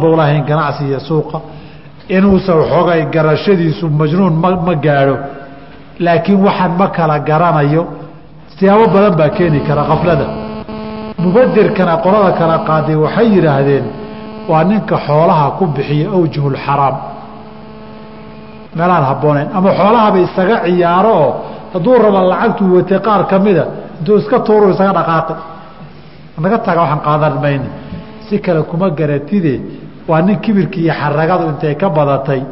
buu lahayn ganacsi iyo suuqa inuusan waxoogay garashadiisu majnuun ma ma gaadho. Laakiin waxaan ma kala garanayo siyaabo badan baa keeni kara kaflada mubadirkana qolada kala qaaday waxay yidhaahdeen waa ninka xoolaha ku bixiya awjuhulxaraam meelaan habbooneyn ama xoolahaba isaga ciyaaro oo hadduu raba lacagtuu watay qaar ka mida intuu iska tuuru isaga dhaqaaqi. Naga taga waxaan qaadan mayna si kale kuma garatide. Waa nin kibirkii iyo xaragadu intay ka badatay.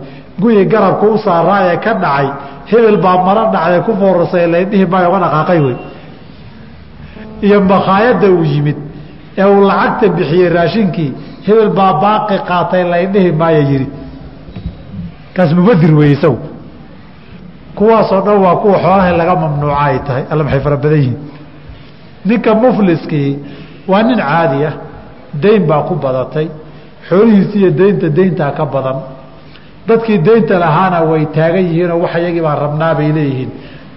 Guyi garabka u saaraa ee ka dhacay. Hebel baa maro dhacday ku foorasay laydhihi maayo uga dhaqaaqay wey. Iyo makhaayadda uu yimid. Ee uu lacagta bixiyey raashinkii hebel baa baaqi qaatay laydhihi maayo yidhi kaas mubadir wey isagu kuwaasoo dhan waa kuwa xoolaha laga mamnuuca ay tahay alla maxay fara badan yihiin. Ninka mufliskii waa nin caadi ah dayn baa ku badatay xoolihiisi iyo daynta dayntaa ka badan. Dadkii daynta lahaana way taagan yihiinoo wax iyagii rabnaa bay leeyihiin.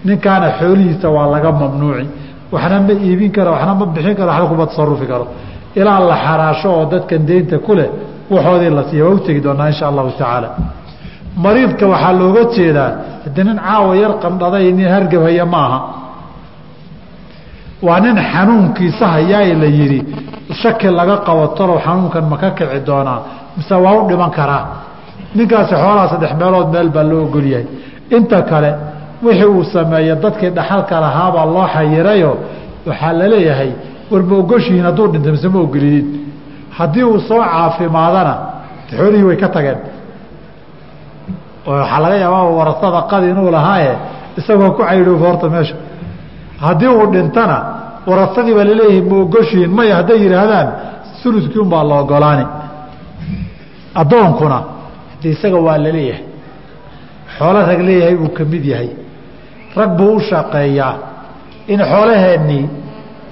Ninkaana xoolihiisa waa laga mamnuuci. Waxna ma iibin karo waxna ma bixin karo waxna kuma tasarufi karo. Ilaa la xaraasho oo dadkan daynta ku leh waxoodii la siiya waa u tegi doonaa insha allahu tacaala. Mariidka waxaa looga jeedaa haddii nin caawa yar qandhaday nin hargabhaya ma aha waa nin xanuunkiisa hayaa la yidhi shaki laga qabo talow xanuunkan ma ka kici doonaa? Mise waa u dhiman karaa? Ninkaasi xoolaha saddex meelood meel baa loo ogolyahay. Inta kale wixii uu sameeya dadkii dhaxalka lahaabaa loo xayirayo. Waxaa la leeyahay war ma ogoshihiin hadduu dhinta mise ma ogolidin haddii uu soo caafimaadana xoolihii way ka tageen. Waxaa laga yaabaa warasada qadi inuu lahaaye isagoo ku caydhoof horta meesha. Haddii uu dhintana warasadii baa la leeyahay ma ogoshihiin maya hadday yidhaahdaan uludkii unbaa la ogolaani. Addoonkuna de isaga waa la leeyahay xoolo rag leeyahay buu ka mid yahay. Rag buu u shaqeeyaa. In xoolaheennii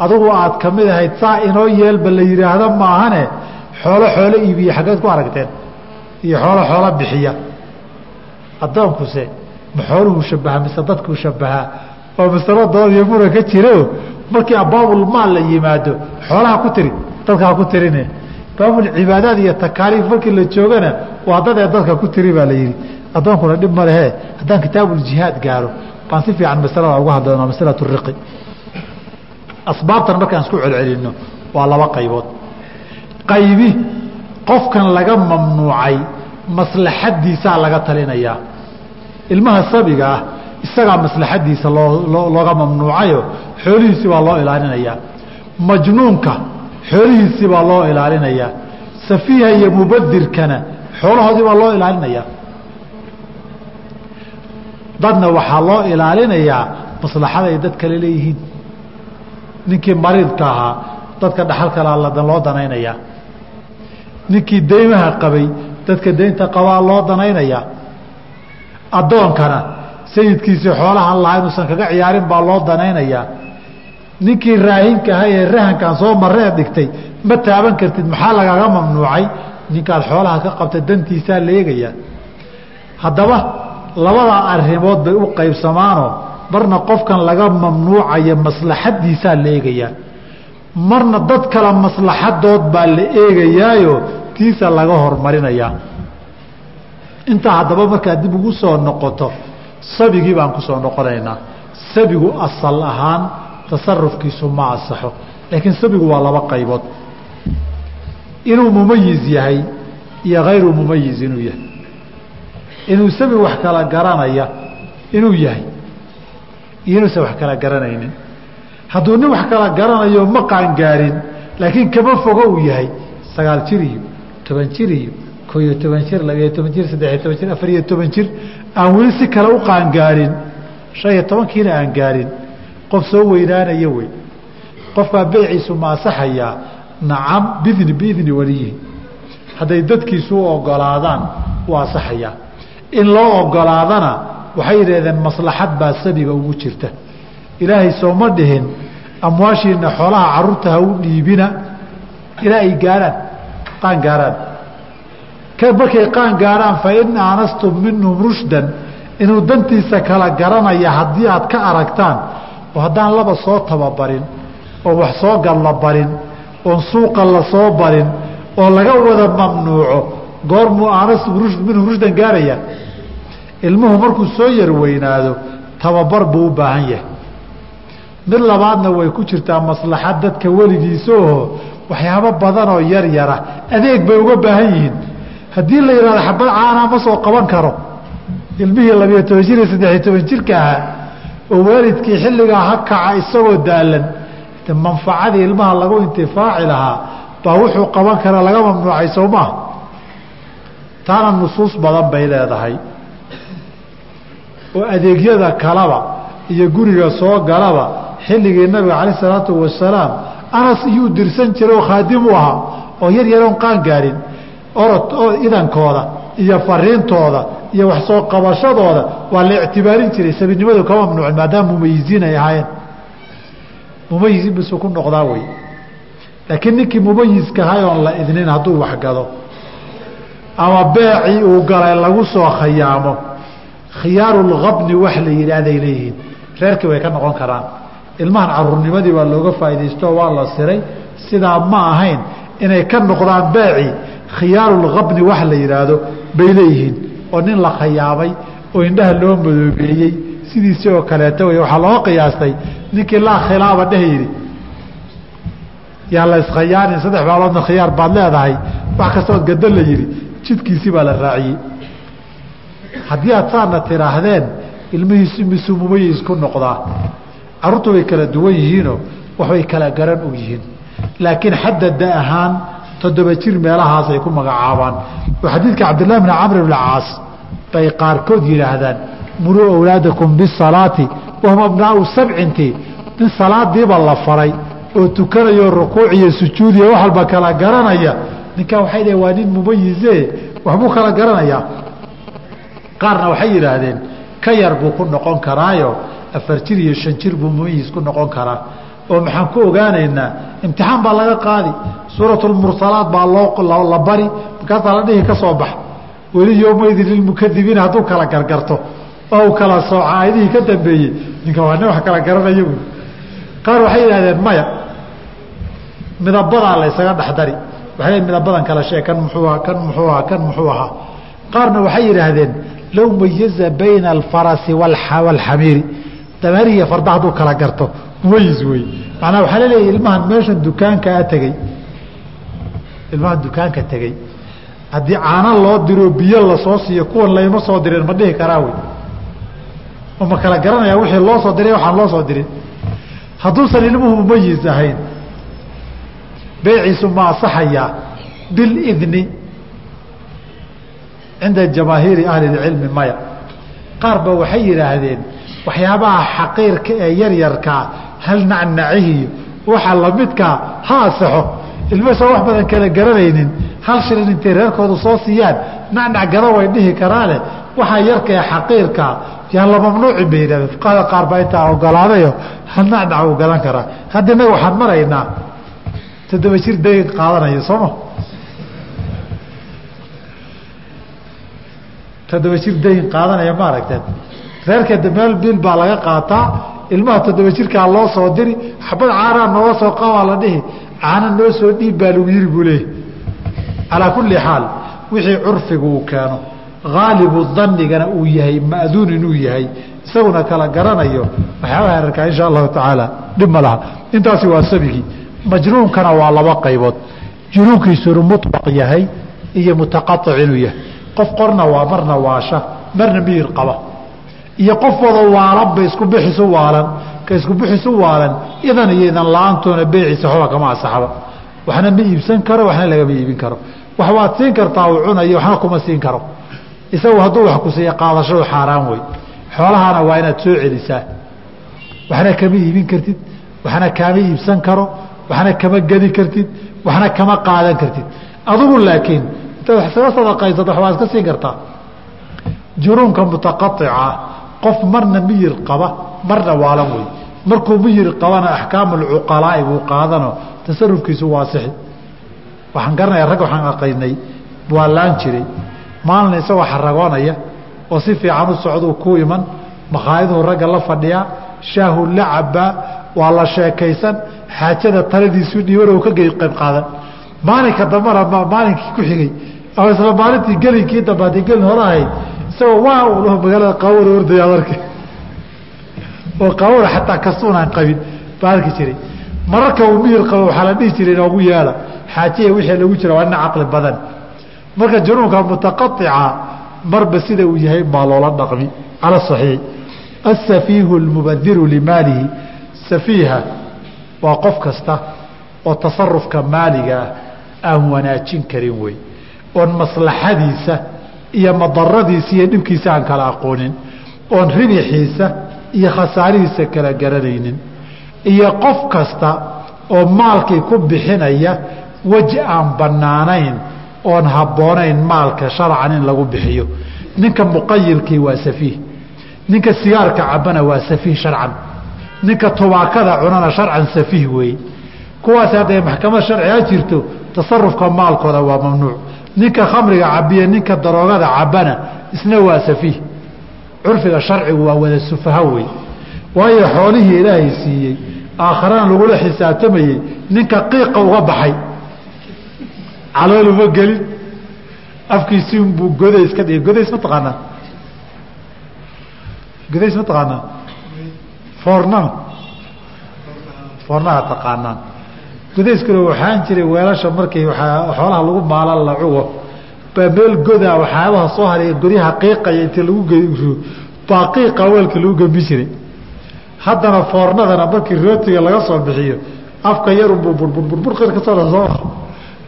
adugu aad ka mid ahayd saa inoo yeelba la yidhaahdo maahane xoolo xoolo iibiye xaggeed ku aragteen. Iyo xoolo xoolo bixiya. Addoonkuse ma xooluhu shabaha mise dadkuu shabahaa oo masalo dood iyo mura ka jiro markii abaabulmaal la yimaado xoolaha ku tiri dadka ha ku tirine. Baabulcibaadaad iyo takaaliif markii la joogana waa dad ee dadka ku tiri baa la yidhi addoonkuna dhib ma lehe haddaan kitaabuljihaad gaaro. Baan si fiican masalada uga hadlayno masalatu riqi. Asbaabtan markaan isku celcelinno waa laba qaybood. Qaybi qofkan laga mamnuucay maslaxadiisaa laga talinayaa. Ilmaha sabiga ah isagaa maslaxadiisa loo looga mamnuucayo xoolihiisii baa loo ilaalinayaa majnuunka xoolihiisii baa loo ilaalinayaa safiiha iyo mubadirkana xoolahoodii baa loo ilaalinayaa dadna waxaa loo ilaalinayaa maslaxada ay dad kale leeyihiin. Ninkii mariidka ahaa dadka dhaxal kale aladan loo danaynayaa ninkii deymaha qabay dadka deynta qabaa loo danaynayaa addoonkana sayidkiisii xoolahan lahaa inuusan kaga ciyaarin baa loo danaynayaa ninkii raahinka ahaa ee rahankan soo maree dhigtay ma taaban kartid maxaa lagaga mamnuucay? Ninkaad xoolaha ka qabta dantiisaa la eegayaa haddaba labadaa arrimood bay u qaybsamaanoo marna qofkan laga mamnuucayo maslaxadiisaa la eegayaa marna dad kale maslaxadood baa la eegayaayo tiisa laga hormarinayaa intaa haddaba markaad dib ugu soo noqoto sabigii baan ku soo noqonaynaa. Sabigu asal ahaan tasarufkiisu ma asaxo laakiin sabigu waa laba qaybood. Inuu mumayiz yahay iyo hayru mumayiz inuu yahay. Inuu sabi wax kala garanaya inuu yahay. Iyo inuusan wax kala garanaynin. Hadduu nin wax kala garanayo ma qaangaarin laakiin kama fogo uu yahay. Sagaal jir toban jir koo iyo toban jir labiyo toban jir saddexiyo toban jir afar iyo toban jir aan weli si kale u qaangaarin shan iyo tobankiina aan gaarin qof soo weynaanaya wey. Qofkaa beeciisu ma asaxayaa nacam bidni biidni waliyihi hadday dadkiisu u ogolaadaan u asaxayaa in loo ogolaadana waxay yidhahdeen maslaxad baa sabiga ugu jirta. Ilaahay sooma dhihin amwaashiina xoolaha carruurta ha u dhiibina ilaa ay gaarhaan qaan gaarhaan markay qaan gaarhaan fain aanastum minhum rushdan inuu dantiisa kala garanaya haddii aad ka aragtaan oo haddaan laba soo tababarin oon wax soo galla barin oon suuqa la soo barin oo laga wada mamnuuco goormuu anas minhu rushdan gaaraya. Ilmuhu markuu soo yar weynaado tababar buu u baahan yahay. Mid labaadna way ku jirtaa maslaxad dadka weligiisaoo waxyaabo badanoo yar yara adeeg bay uga baahan yihiin haddii la yihahdo xabad caanaa ma soo qaban karo ilmihii labiyo toban jir iyo saddexiyo toban jirka ahaa oo waalidkii xilligaa ha kaca isagoo daalan manfacadii ilmaha lagu intifaaci lahaa baa wuxuu qaban kara laga mamnuucay soo maaha taana nusuus badan bay leedahay. Oo adeegyada kalaba iyo guriga soo galaba xilligii nabiga calayh isalaatu wasalaam anas iyuu dirsan jiray oo khaadim u ahaa oo yar yaroon qaan gaarin orod oo idankooda iyo fariintooda iyo wax soo qabashadooda waa la ictibaarin jiray sabinimadu ka mamnuucin maadaama mumayiziin ay ahaayeen. Mumayiziin bisuu ku noqdaa wey laakiin ninkii mumayiska ahay oon la idnin hadduu waxgado ama beecii uu galay lagu soo khayaamo khiyaarulkabni wax la yidhaahday leeyihiin. Reerkii way ka noqon karaan. Ilmahan caruurnimadii baa looga faa'iidaysto waa la siray. Sidaa ma ahayn inay ka noqdaan beecii khiyaarulkabni wax la yidhaahdo bay leeyihiin. Oo nin la khayaamay oo indhaha loo madoobeeyey. Sidiisi oo kaleeto wey waxaa loo qiyaastay. Ninkii laa khilaaba dheh yidhi yaa la iskhayaanin saddex baaloodna khiyaar baad leedahay. Wax kastood gado la yidhi jidkiisii baa la raaciyey. Haddii aad saana tidhaahdeen ilmihiisu misuu mumayis ku noqdaa. Carruurtu way kala duwan yihiinoo waxbay kala garan og yihiin. Laakiin xadda da ahaan toddoba jir meelahaas ay ku magacaabaan. Xadiidka cabdillahi bni camr bni caas. Bay qaarkood yidhaahdaan muruu awlaadakum bisalaati wahum abnaau sabcinti nin salaadiiba la faray oo tukanayo rukuuc iyo sujuud iyo wax walba kala garanaya. Ninkaa waxay dhaheen waa nin mumayise waxbuu kala garanayaa qaarna waxay yidhaahdeen ka yar buu ku noqon karaayo afar jir iyo shan jir buu mumayis ku noqon karaa oo maxaan ku ogaanaynaa imtixaan baa laga qaadi suuratulmursalaat baa loo la bari markaasaa la dhihi ka soo bax. Weli yowmaydin lilmukadibiin hadduu kala gargarto oo uu kala sooca aayadihii ka dambeeyey ninka waa nin wax kala garanaya buui qaar waxay yidhahdeen maya midabadaa la dhexdari waxay midabadan kala sheeg kan muxuu ahaa kan muxuu ahaa kan muxuu ahaa. Qaarna waxay yidhaahdeen low mayaza bayna alfarasi waalxamiiri dameerihiiyo farda hadduu kala garto. Mumayis wey macnaa waxaa laleeyahy ilmahan meeshan dukaankaa tegey. Ilmahan dukaanka tegey. Haddii caano loo diro biyo la soo siiyo kuwan layma soo direen ma dhihi karaa wey ma kala garanaya wixii loo soo diray waxaan loo soo dirin. Hadduusan ilmuhu mumayis ahayn beeciisu ma asaxayaa bilidni cinda jamaahiiri ahli اcilmi maya. Qaar ba waxay yidhaahdeen waxyaabaha xaqiirka ee yaryarkaa hal nacnacihiyo waxa lamidkaa ha asaxo ilmasoo wax badan kala garanaynin hal shilin intay reerkoodu soo siiyaan nacnac gado way dhihi karaane. Waxaa yarka ee xaqiirkaa yaan la mamnuucin bay yidhahdeen fuqahada qaar baa intaa ogolaadayo hal nacnac uu gadan karaa. Hadda innaga waxaan maraynaa toddoba jir dayn qaadanaya sooma toddoba jir dayn qaadanaya ma aragteen reerkeeda meel bil baa laga qaataa. Ilmaha toddoba jirkaa loo soo diri. Xabad caanaa nooga soo qabaa la dhihi. Caana noo soo dhiib baa lagu yiri buu leeyahy calaa kulli xaal wixii curfigu uu keeno haalibu danigana uu yahay ma'duun inuu yahay isaguna kala garanayo waxyaabaha arkaa insha allahu tacaala dhib ma laha. Intaasi waa sabigii majnuunkana waa laba qaybood. Junuunkiisunu muطbaq yahay iyo mutaqaic inuu yahay. Qof qorna waa marna waasha marna miyir qaba iyo qof wada waalanba isku bixisu waalan ka isku bixisu waalan idan iyo idan la'aantoona beeciisa kama asaxba waxna ma iibsan karo waxna lagama iibin karo. Wax waad siin kartaa uu cunayo waxna kuma siin karo. Isagu hadduu wax ku siiya qaadashadu xaaraan wey xoolahana waa inaad soo celisaa. Waxna kama iibin kartid waxna kaama iibsan karo waxna kama gedi kartid waxna kama qaadan kartid. Adigu laakiin intaad wax isaga sadaqaysato waxbaad iska siin kartaa. Juruunka mutaqaica qof marna miyir qaba marna waalan wey markuu miyir qabana axkaam alcuqalaa'i buu qaadano tasarufkiisu waasixi waxaan garanaya rag waxaan aqaynay waa laan jiray. Maalina isagoo xaragoonaya oo si fiican u socduu ku iman makhaayaduu ragga la fadhiyaa shaahu la cabaa waa la sheekaysan xaajada taladiisu dhiiban oo ka qayb qaadan. Maalinka dambana maalinkii ku xigay ama isla maalintii gelinkii dambe haddii gelin hore ahayd isagoo waa uu dhaho magaalada qaawada ordaya ad oo qaawada xataa kastuunaan qabin baa arki jiray. Mararka uu mihir qabo waxaa la dhihi jiray inoogu yeela xaajiya wixii lagu jira waa ina caqli badan. Marka junuunka mutaqaica marba sida uu yahay baa loola dhaqmi. Cala saxiix. Asafiihu almubadiru limaalihi safiiha waa qof kasta oo tasarufka maaliga ah aan wanaajin karin wey oon maslaxadiisa iyo madaradiisa iyo dhibkiisa aan kala aqoonin oon ribixiisa iyo khasaarihiisa kala garanaynin iyo qof kasta oo maalkii ku bixinaya weji aan bannaanayn oon habboonayn maalka sharcan in lagu bixiyo. Ninka muqayilkii waa safiih ninka sigaarka cabana waa safiih sharcan ninka tubaakada cunana sharcan safiih weeye kuwaas hadday maxkamad sharciga jirto tasarufka maalkooda waa mamnuuc ninka khamriga cabiya ninka daroogada cabana isna waa safiih curfiga sharcigu waa wada sufaha wey waayo xoolihii ilaahay siiyey aakharana lagula xisaabtamayey ninka qiiqa uga baxay. Calooluma gelin. Afkiisii unbuu godays ka dhigay. Godays ma taqaanaa? Godays ma taqaanaa? Foornana foornaha taqaanaan godayskuna waxaan jiray weelasha markii xoolaha lagu maalan la cugo baa meel godaa waxyaabaha soo haray godyaha qiiqaya inta lagu baa qiiqa weelka lagu gembi jiray. Haddana foornadana markii rootiga laga soo bixiyo afka yarunbuu burburburbur ka soo soo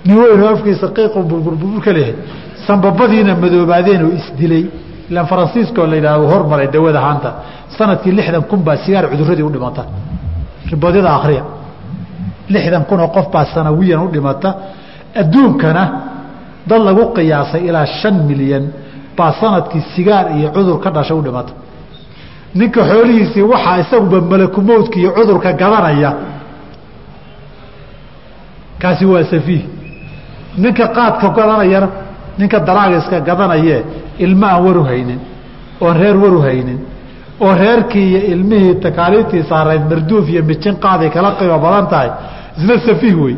nin afkiisa qiiqu burburburbur ka sanbabadiina madoobaadeen oo isdilay. Ilaan faransiiskoo la yidhahdo hormaray dawada haanta. Sanadkii lixdan kun baa sigaar cuduradii u dhimata. Riboodyada akhriya lixdan kun oo qof baa sanawiyan u dhimata adduunkana dad lagu qiyaasay ilaa shan milyan baa sannadkii sigaar iyo cudur ka dhasha u dhimata. Ninka xoolihiisii waxaa isaguba malakumowdka iyo cudurka gadanaya kaasi waa safiih. Ninka qaadka gadanayana ninka daraagiska gadanaye ilmo aan waru haynin oon reer waru haynin oo reerkii iyo ilmihii takaaliiftii saarayd marduuf iyo mijin qaaday kala qiimo badan tahay isna safiih wey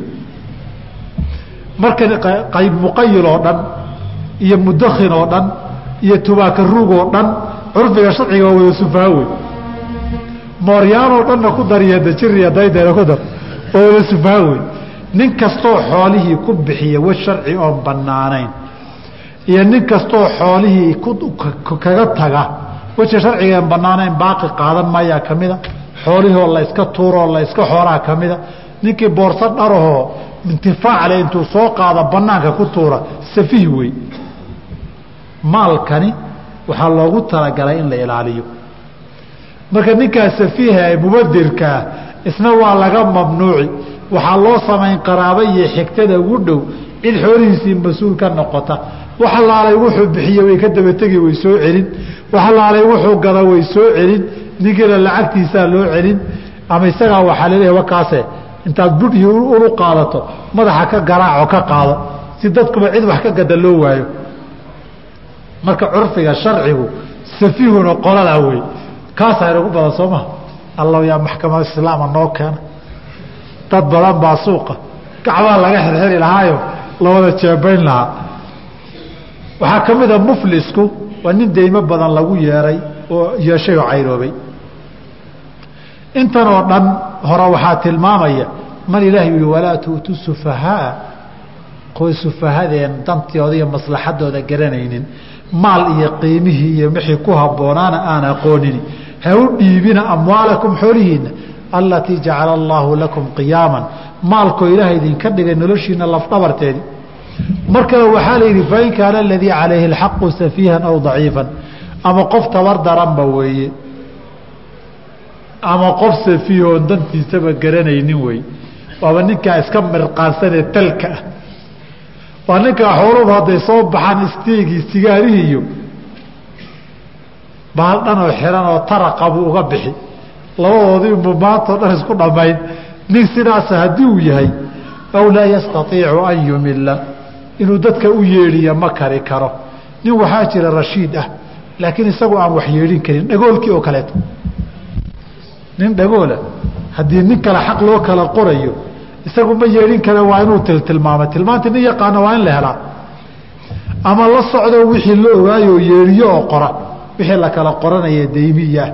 marka qayb muqayil oo dhan iyo mudakhin oo dhan iyo tubaaka ruug oo dhan curfiga sharciga waa wada sufaha wey mooryaanoo dhanna ku dariya dajiriya daydeena ku dar oo wada sufaha wey nin kastoo xoolihii ku bixiya wa sharci oon bannaanayn iyo nin kastoo xoolihii kaga taga weji sharcigaan bannaanayn baaqi qaadan maayaa ka mida? Xoolihoo layska tuuroo layska xoolaa ka mida ninkii boorso dharahoo intifaacle intuu soo qaado bannaanka ku tuura safiih wey maalkani waxaa loogu talagalay in la ilaaliyo. Marka ninkaa safiiha ee mubadirkaa isna waa laga mamnuuci. Waxaa loo samayn qaraaba iyo xigtada ugu dhow cid xoolihiisii mas'uul ka noqota. Wax wuxuu bixiye way ka dabategi way soo celin. Wax wuxuu gada way soo celin. Ninkiina lacagtiisaa loo celin. Ama isagaa waxaa la leeyahay wakaase intaad budhii ulu qaadato madaxa ka garaaco ka qaado si dadkuba cid wax ka gada loo waayo. Marka curfiga sharcigu safiihuna qoladaa wey kaasaa inagu badan soo maha allow yaa maxkamada islaama noo keena. Dad badan baa suuqa. Gacbaa laga xirxiri lahaayo lawada jeebayn lahaa. Waxaa ka mid a muflisku waa nin deymo badan lagu yeeray oo yeeshay oo cayroobay. Intan oo dhan hore waxaa tilmaamaya man ilaahay yihi walaa tu'tu sufahaa. Qoy sufahadeen dantooda iyo maslaxadooda garanaynin. Maal iyo qiimihii iyo wixii ku habboonaana aan aqoonini. Ha u dhiibina amwaalakum xoolihiinna alatii jacala allaahu lakum qiyaaman. Maalkoo ilaahay idinka dhigay noloshiina lafdhabarteedii mar waxaa la yidhi fain kaana aladii calayhi alxaqu safiihan aw daciifan. Ama qof tabar daranba weeye ama qof safiihoon dantiisaba garanaynin wey waaba ninkaa iska mirqaansanee talka ah. Waa ninkaa xooluhu hadday soo baxaan isteegii sigaarihii iyo bahal dhanoo xiran oo taraqa buu uga bixi. Labadoodiibu maantao dhan isku dhammayn. Nin sidaasa haddii uu yahay aw laa yastaiicu an yumila inuu dadka u yeedhiya ma kari karo. Nin waxaa jira rashiid ah laakiin isagu aan wax yeedhin karin dhagoolkii oo kaleeto nin dhagoola haddii nin kale xaq loo kala qorayo isagu ma yeedhin kare waa inuu tiltilmaamay tilmaantii nin yaqaana waa in la helaa. Ama la socdo wixii la ogaayo yeedhiyo oo qora. Wixii la kala qoranaya daymiyaah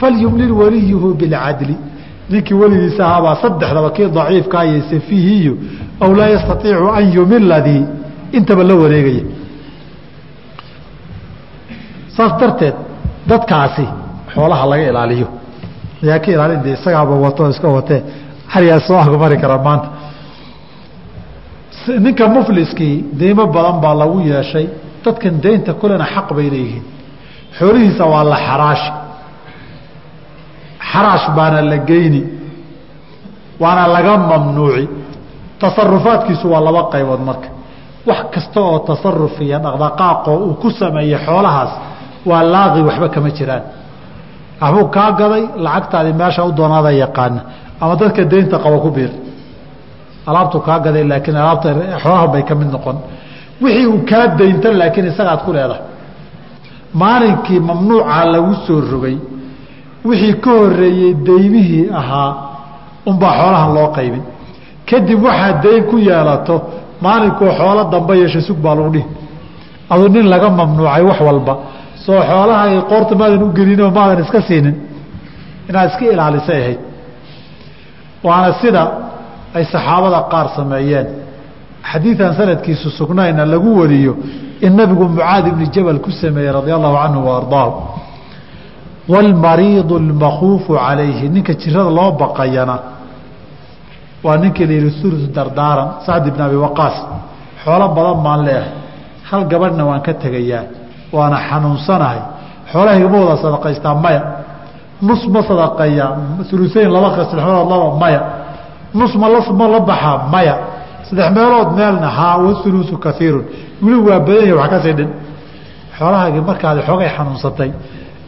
falyumlil waliyuhu bilcadli ninkii weligiisa ahaabaa saddexdaba kii daciifkaa iyo safiihiyo aw laa yastaiicu an yumiladii intaba la wareegaya. Saas darteed dadkaasi xoolaha laga ilaaliyo ayaa ka ilaalin de isagaaba wato iska watee xarigaa soo agmari kara maanta. Ninka mufliskii deymo badan baa lagu yeeshay dadkan deynta kulena xaq bay leeyihiin. Xoolihiisa waa la xaraashi xaraash baana la geyni. Waana laga mamnuuci. Tasarufaadkiisu waa laba qaybood marka. Wax kasta oo tasaruf iyo dhaqdhaqaaqoo uu ku sameeyey xoolahaas waa laaqi waxba kama jiraan waxbuu kaa gaday lacagtaadi meesha u doonaada yaqaana ama dadka deynta qabo ku biir. Alaabtu kaa gaday laakiin alaabta xoolaha bay ka mid noqon. Wixii uu kaa daynta laakiin isagaad ku leedahay. Maalinkii mamnuuca lagu soo rogay wixii ka horeeyey daymihii ahaa unbaa xoolahan loo qaybin. Kadib waxaad dayn ku yeelato maalinkuu xoolo damba yeesha sug baa lagu dhihi. Aduu nin laga mamnuucay wax walba soo xoolaha qoorta maadan u gelinoo maadan iska siinin. Inaad iska ilaalisay ahayd. Waana sida ay saxaabada qaar sameeyeen. Xadiian sanadkiisu sugnayna lagu wariyo in nabigu mucaad ibni jabal ku sameeyey radia allahu canhu wa ardaahu wاlmariidu اlmakuufu calayhi ninka jirada loo baqayana. Waa ninkii la yihi ulu dardaaran sacd ibn abi waqaas. Xoolo badan baan leehay hal gabadhna waan ka tegayaa waana xanuunsanahay. Xoolahayga ma wada sadaqaystaa maya. Nus ma sadaqeeyaa uluseyn laba sadexmeelood laba maya. Nus ma la baxaa maya. Saddex meelood meelna haa waulusu kaiirun weli waa badan yahi wax ka sii dhin. Xoolahaagii markaad xoogay xanuunsatay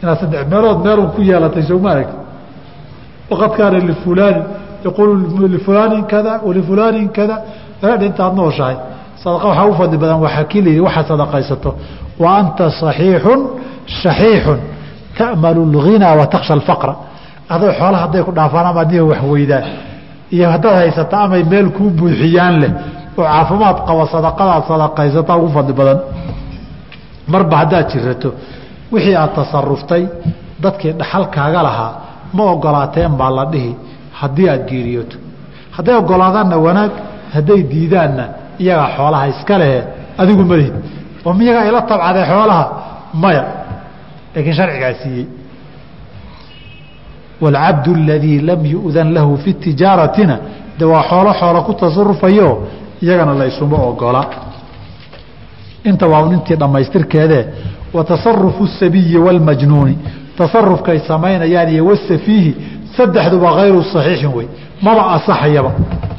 inaad saddex meelood meelun ku yeelatay sooma arag. Waqad kaana lifulaani yaquulu lifulaanin kada walifulaanin kada. Intaad nooshahay. Sadaqa waxaa u fadli badan kii layidhi waxaad sadaqaysato wa anta صaxiixun shaxiixun ta'malu اlghinaa wa taksha alfaqra adoo xoolaha hadday ku dhaafaan ama adiga wax weydaan iyo haddaad haysata amay meel kuu buuxiyaan leh oo caafimaad qaba sadaqadaad sadaqaysataa ugu fadli badan marba haddaad jirato wixii aad tasaruftay dadkii dhaxalkaaga lahaa ma ogolaateen baa la dhihi haddii aad geeriyooto hadday ogolaadaanna wanaag hadday diidaanna iyagaa xoolaha iska lehe adigu malihid oo miyagaa ila tabcadee xoolaha maya laakiin sharcigaa siiyey wاlcabd اladii lam yu'dan lahu fi tijaaratina de waa xoolo xoolo ku tasarufayo iyagana laysuma ogola inta waa intii dhammaystirkeedee wa tasarufu الsabiyi wاlmajnuuni tasarufkay samaynayaan iyo wasafiihi saddexduba hayru صaxiixin wey maba asaxayaba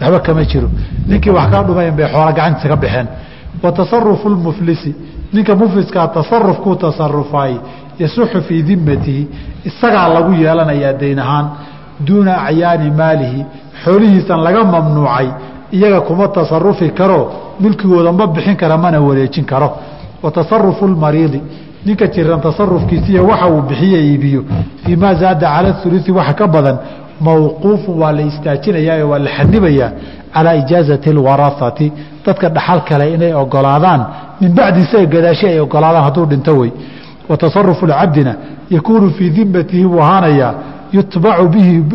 waxba kama jiro ninkii wax kaa dhumayn bay xoola gacantiisa ka baxeen wa tasarufu اlmuflisi ninka mufliskaa tasaruf ku tasarufaay yasuxu fii dimatihi isagaa lagu yeelanayaa dayn ahaan duuna acyaani maalihi xoolihiisan laga mamnuucay iyaga kuma tasarufi karo milkigooda ma bixin kara mana wareejin karo. Wa tasarufu lmariidi. Ninka jiran tasarufkiisiiyo waxa uu bixiye iibiyo. Fii maa zaada cala ulusi waxa ka badan mawquufun waa la istaajinayaa waa la xanibayaa calaa ijaazati اlwaraati dadka dhaxal kale inay ogolaadaan min bacdi isaga gadaashi ay ogolaadaan hadduu dhinto wey. Wa tasarufu cabdina yakuunu fii dimatihi buu ahaanayaa yutbacu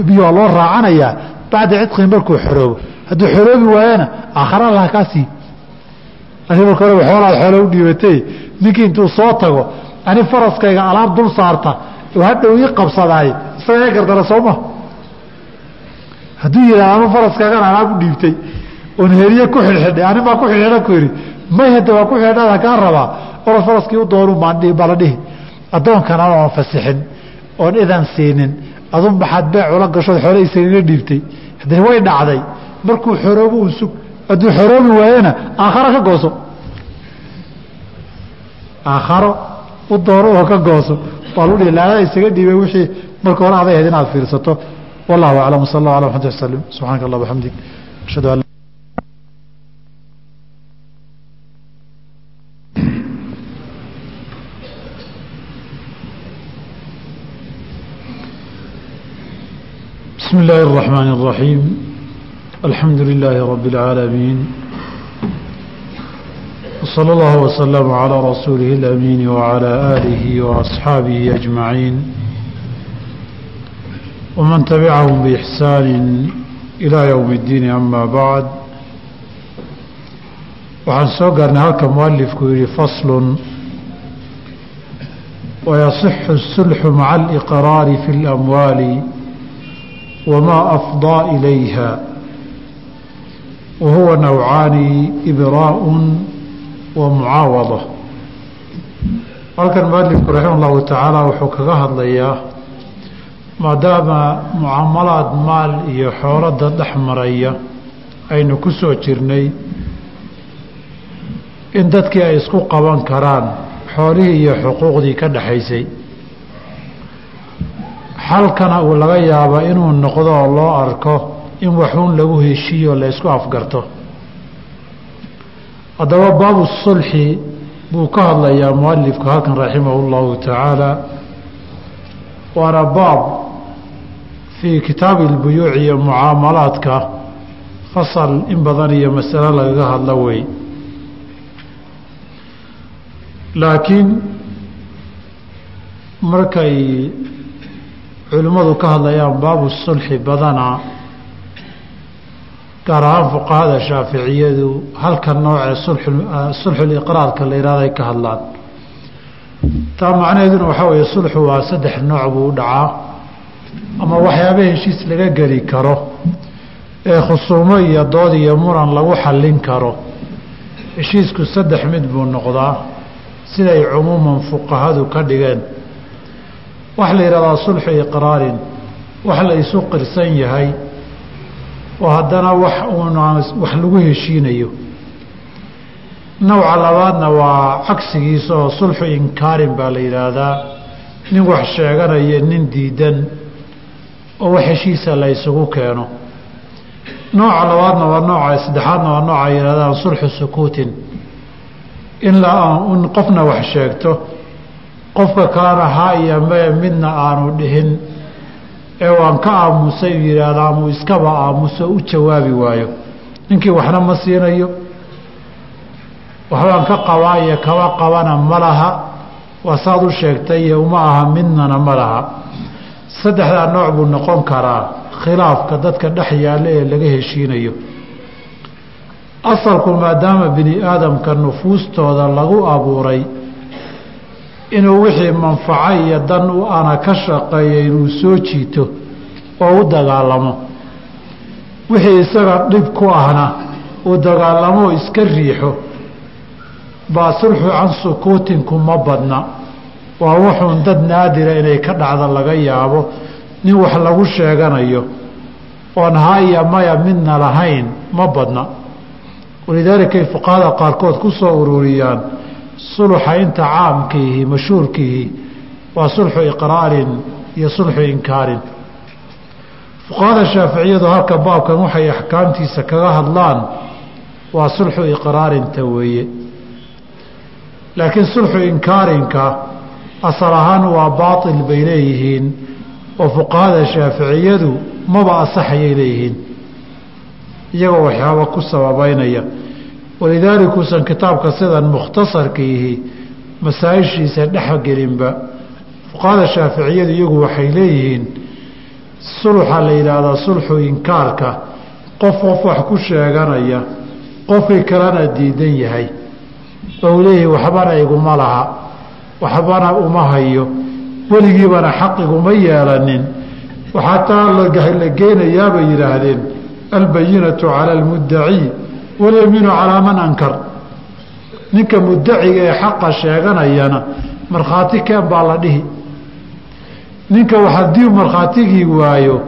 bihi waa loo raacanayaa bacda cidqihi markuu xoroobo. Hadduu xoroobi waayana aakhara laha kaa sii adi marka hore xoolaad xoolo u dhiibatay ninkii intuu soo tago ani faraskayga alaab dul saarta hadhow ii qabsadaay isaga ee gardara sooma hadduu yidhahda anu faraskaagan alaab u dhiibtay. Oon heriye ku xidhxidhay. Ani baa ku xidhxidhan ku yidhi may hadda waa ku xidhxidhada kaa rabaa? Oras faraskii u doonu baa la dhihi. Addoonkana oon fasixin oon idan siinin. Adun baxaad beec ula gashood xoole isagaga dhiibtay. Haddee way dhacday markuu xoroobo un sug hadduu xoroobi waayena aakharo ka gooso. Aakharo u doono oo ka gooso. Waa lu dhihi laagada isaga dhiibay wixii marka hore aday ahayd inaad fiirsato wallahu aclam sal allah ala maxamad wslim subxaanaka allah bxamdig ashhadu an بسم الله الرحمن الرحيم الحمد لله رب العالمين وصلى الله وسلم على رسوله الأمين وعلى آله وأصحابه أجمعين ومن تبعهم بإحسان إلى يوم الدين أما بعد waxaan soo gaarnay halka mualifku yihi fasl ويصح السلح مع الإقرار في الأموال وما أفضى إليها وهو نوعان إبراء ومعاوضة halkan mualifku raxima اllahu tacaala wuxuu kaga hadlayaa maadaama mucaamalaad maal iyo xoolada dhex maraya aynu ku soo jirnay in dadkii ay isku qaban karaan xoolihii iyo xuquuqdii ka dhexaysay xalkana uu laga yaaba inuu noqdo oo loo arko in waxuun lagu heshiiyo la ysku afgarto. Haddaba baabu sulxi buu ka hadlayaa mualifku halkan raximahu llahu tacaala waana baab fii kitaabi lbuyuuci iyo mucaamalaadka fasal in badan iyo masalo lagaga hadlo wey laakiin markay culimmadu ka hadlayaan baabu sulxi badanaa gaar ahaan fuqahada shaaficiyadu halka noocee sulxuliqraarka la yihahday ka hadlaan taa macnaheeduna waxaa weeye sulxu waa saddex nooc buu u dhacaa ama waxyaaba heshiis laga geli karo ee khusuumo iyo dood iyo muran lagu xallin karo heshiisku saddex mid buu noqdaa siday cumuuman fuqahadu ka dhigeen. Waxa la yidhahdaa sulxu iqraarin wax la isu qirsan yahay oo haddana wax uuna wax lagu heshiinayo. Nawca labaadna waa cagsigiisa oo sulxu inkaarin baa la yidhaahdaa nin wax sheeganaya nin diidan oo wax heshiisa la ysugu keeno. Nooca labaadna waa nooca saddexaadna waa nooca yidhahdaan sulxu sukuutin. In la in qofna wax sheegto qofka kalena haa iyo mee midna aanu dhihin ee waan ka aamusay u yidhaahda iskaba aamuso u jawaabi waayo. Ninkii waxna ma siinayo. Waxbaan ka qabaa iyo kaba qabana ma laha. Waa saad u sheegtay iyo uma aha midnana ma laha saddexdaa nooc buu noqon karaa khilaafka dadka dhex yaalla ee laga heshiinayo. Asalku maadaama bini aadamka nufuustooda lagu abuuray inuu wixii manfaco iyo dan u ana ka shaqeeya inuu soo jiito oo u dagaalamo. Wixii isaga dhib ku ahna uu dagaalamoo iska riixo baa sulxu can sukuutinku ma badna waa wuxuun dad naadira inay ka dhacda laga yaabo nin wax lagu sheeganayo oon haya maya midna lahayn ma badna. Walidaalika ay fuqahada qaarkood ku soo ururiyaan sulxa inta caamkiihi mashhuurkiihi waa sulxu iqraarin iyo sulxu inkaarin. Fuqahada shaaficiyadu halka baabkan waxay axkaamtiisa kaga hadlaan waa sulxu iqraarinta weeye. Laakiin sulxu inkaarinka asal ahaan waa baatil bay leeyihiin oo fuqahada shaaficiyadu maba asaxayay leeyihiin iyagoo waxyaaba ku sababeynaya walidaalikuusan kitaabka sidan mukhtasarkiihi masaa-ishiisa dhexgelinba fuqahada shaaficiyadu iyagu waxay leeyihiin sulxa la yidhaahdaa sulxu inkaarka qof qof wax ku sheeganaya qofkii kalena diidan yahay oo uu leeyahay waxbana iguma laha waxbana uma hayo. Weligiibana xaq iguma yeelanin. Waxaataa la geynayaa yidhaahdeen. Albayinatu cala almuddaci. Walyamiinu calaa man ankar. Ninka muddaciga ee xaqa sheeganayana markhaati keen baa la dhihi. Ninka haddii markhaatigii waayo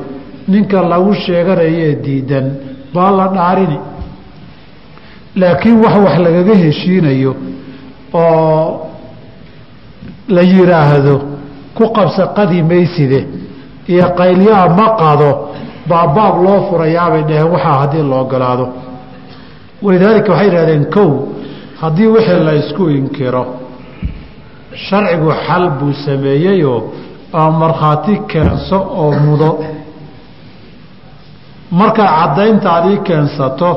ninka lagu sheeganayee diidan baa la dhaarini. Laakiin wax wax lagaga heshiinayo oo la yidhaahdo ku qabsa qadi mayside iyo qaylyaha ma qado baa baab loo furayaabay dhaheen waxaa haddii la ogolaado walidaalika waxay yidhahdeen kow haddii wixii la ysku inkiro sharcigu xal buu sameeyeyoo ama markhaati keenso oo mudo. Markaad caddayntaadii keensato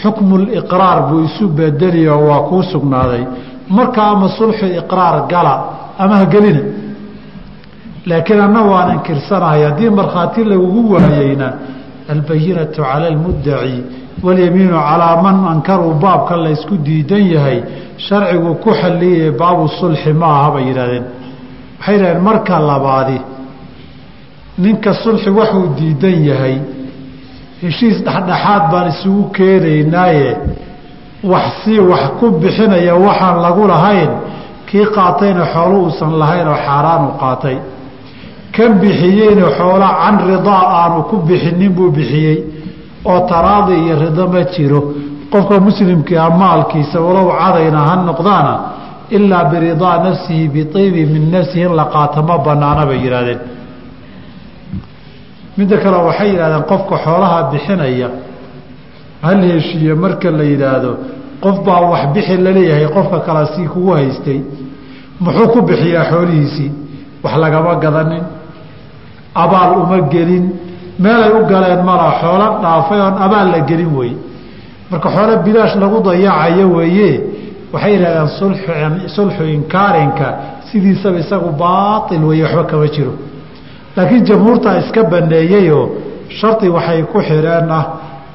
xukmuliqraar buu isu bedeliyo waa kuu sugnaaday. Marka ama sulxu iqraar gala ama ha gelina. Laakiin anna waan inkirsanahay haddii markhaati lagugu waayeyna albayinatu cala almuddaci walyamiinu calaa man ankaruu baabka laysku diidan yahay sharcigu ku xalliyay baabu sulxi ma aha bay yidhahdeen waxay yidhahdeen marka labaadi ninka sulxi waxuu diidan yahay heshiis dhexdhexaad baan isugu keenaynaaye wax sii wax ku bixinaya waxaan lagu lahayn kii qaatayna xoolo uusan lahayn oo xaaraanu qaatay. Kan bixiyeyna xoola can ridaa aanu ku bixinin buu bixiyey oo taraadi iyo rido ma jiro. Qofka muslimkaa maalkiisa walow cadayna ha noqdaana ilaa biridaa nafsihi biibi min nafsihi in la qaato ma banaana bay yidhahdeen midda kale waxay yidhahdeen qofka xoolaha bixinaya hal heshiiye marka la yidhaahdo qof baa wax bixi la leeyahay qofka kale si kugu haystay muxuu ku bixiyaa xoolihiisii wax lagama gadanin. Abaal uma gelin. Meelay u galeen mala xoolo dhaafay oon abaal la gelin wey. Marka xoolo bilaash lagu dayacayo weeye waxay yidhahdeen sulxu inkaarinka sidiisaba isagu baail weeye waxba kama jiro. Laakiin jamhuurtaa iska baneeyeyoo shardi waxay ku xidheen ah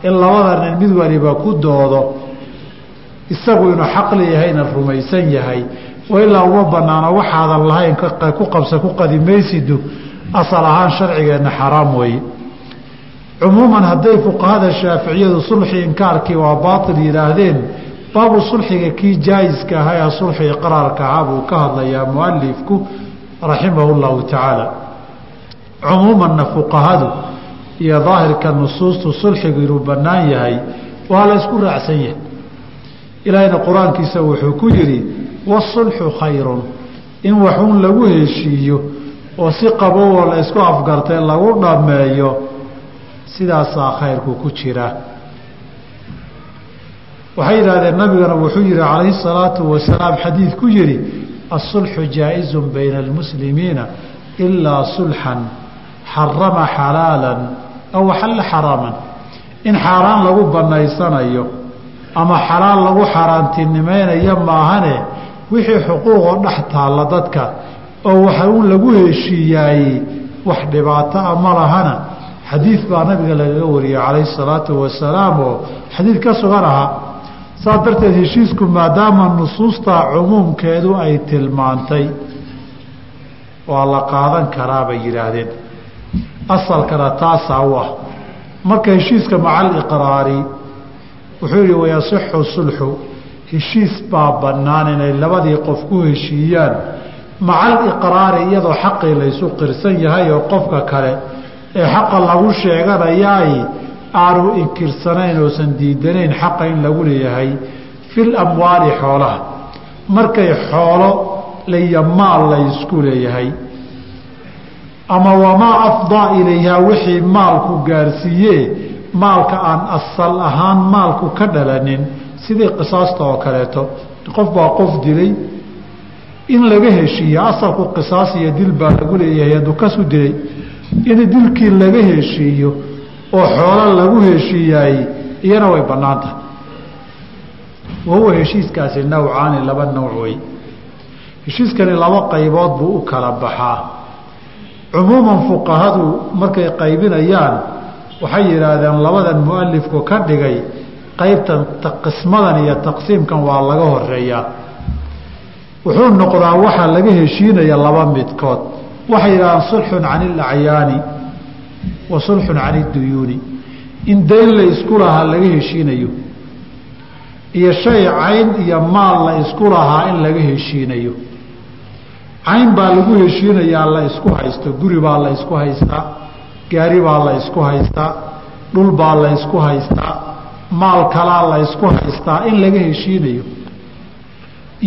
in labada nin mid waliba ku doodo isagu inuu xaq leeyahayna rumaysan yahay. Ilaa uma banaano waxaadan lahayn ku qabsa ku qadimaysidu asal ahaan sharcigeenna xaraam weeye. Cumuuman hadday fuqahada shaaficiyadu sulxi inkaarkii waa baatil yidhaahdeen baabu sulxiga kii jaayiska ahaa ee sulxi iqraarka ahaa buu ka hadlayaa mualifku raximahu llahu tacaala. Cumuumanna fuqahadu iyo daahirka nusuustu sulxigu inuu bannaan yahay waa la ysku raacsan yahay ilaahayna qur'aankiisa wuxuu ku yidhi wasulxu khayrun. In waxuun lagu heshiiyo oo si qabowoo la ysku afgartay lagu dhammeeyo sidaasaa khayrku ku jira. Waxay yidhahdeen nabigana wuxuu yihi calayhi salaatu wasalaam xadiid ku yihi asulxu jaa-izun bayna almuslimiina ilaa sulxan xarama xalaalan aw xalla xaraaman. In xaaraan lagu banaysanayo ama xalaal lagu xaaraantinimaynayo maahane wixii xuquuqoo dhex taalla dadka oo waxa uun lagu heshiiyaayey wax dhibaato a ma lahana. Xadiid baa nabiga lagaga wariyey calayhi salaatu wasalaam oo xadiid ka sugan ahaa saas darteed heshiisku maadaama nusuustaa cumuumkeedu ay tilmaantay waa la qaadan karaa bay yidhaahdeen. Asalkana taasaa u ah. Marka heshiiska maca aliqraari wuxuu yihi wayasixu sulxu. Heshiis baa bannaan inay labadii qof ku heshiiyaan. Maca aliqraari iyadoo xaqii laysu qirsan yahay oo qofka kale ee xaqa lagu sheeganayaay aanu inkirsanayn oosan diidanayn xaqa in lagu leeyahay fil amwaali xoolaha. Markay xoolo laiyo maal la ysku leeyahay ama wamaa afdaa ilayhaa wixii maalku gaarsiiye maalka aan asal ahaan maalku ka dhalanin sidii qisaasta oo kaleeto. Qof baa qof dilay. In laga heshiiye asalku qisaas iyo dil baa lagu leeyahay hadduu kasu dilay. In dilkii laga heshiiyo oo xoolo lagu heshiiyaay iyana way bannaan tahay. Wahuwa heshiiskaasi nawcaani laba nawc wey heshiiskani laba qaybood buu u kala baxaa. Cumuuman fuqahadu markay qaybinayaan waxay yidhaahdeen labadan mualifku ka dhigay qaybtan qismadan iyo taqsiimkan waa laga horeeyaa wuxuu noqdaa waxaa laga heshiinaya laba midkood. Waxay yidhahdeen sulxun can ilacyaani wa sulxun can iduyuuni in dayn la isku lahaa laga heshiinayo iyo shay cayn iyo maal la isku lahaa in laga heshiinayo. Cayn baa lagu heshiinayaa la isku haysto guri baa la isku haystaa gaari baa la isku haystaa dhul baa la isku haystaa maal kalaa la isku haystaa in laga heshiinayo.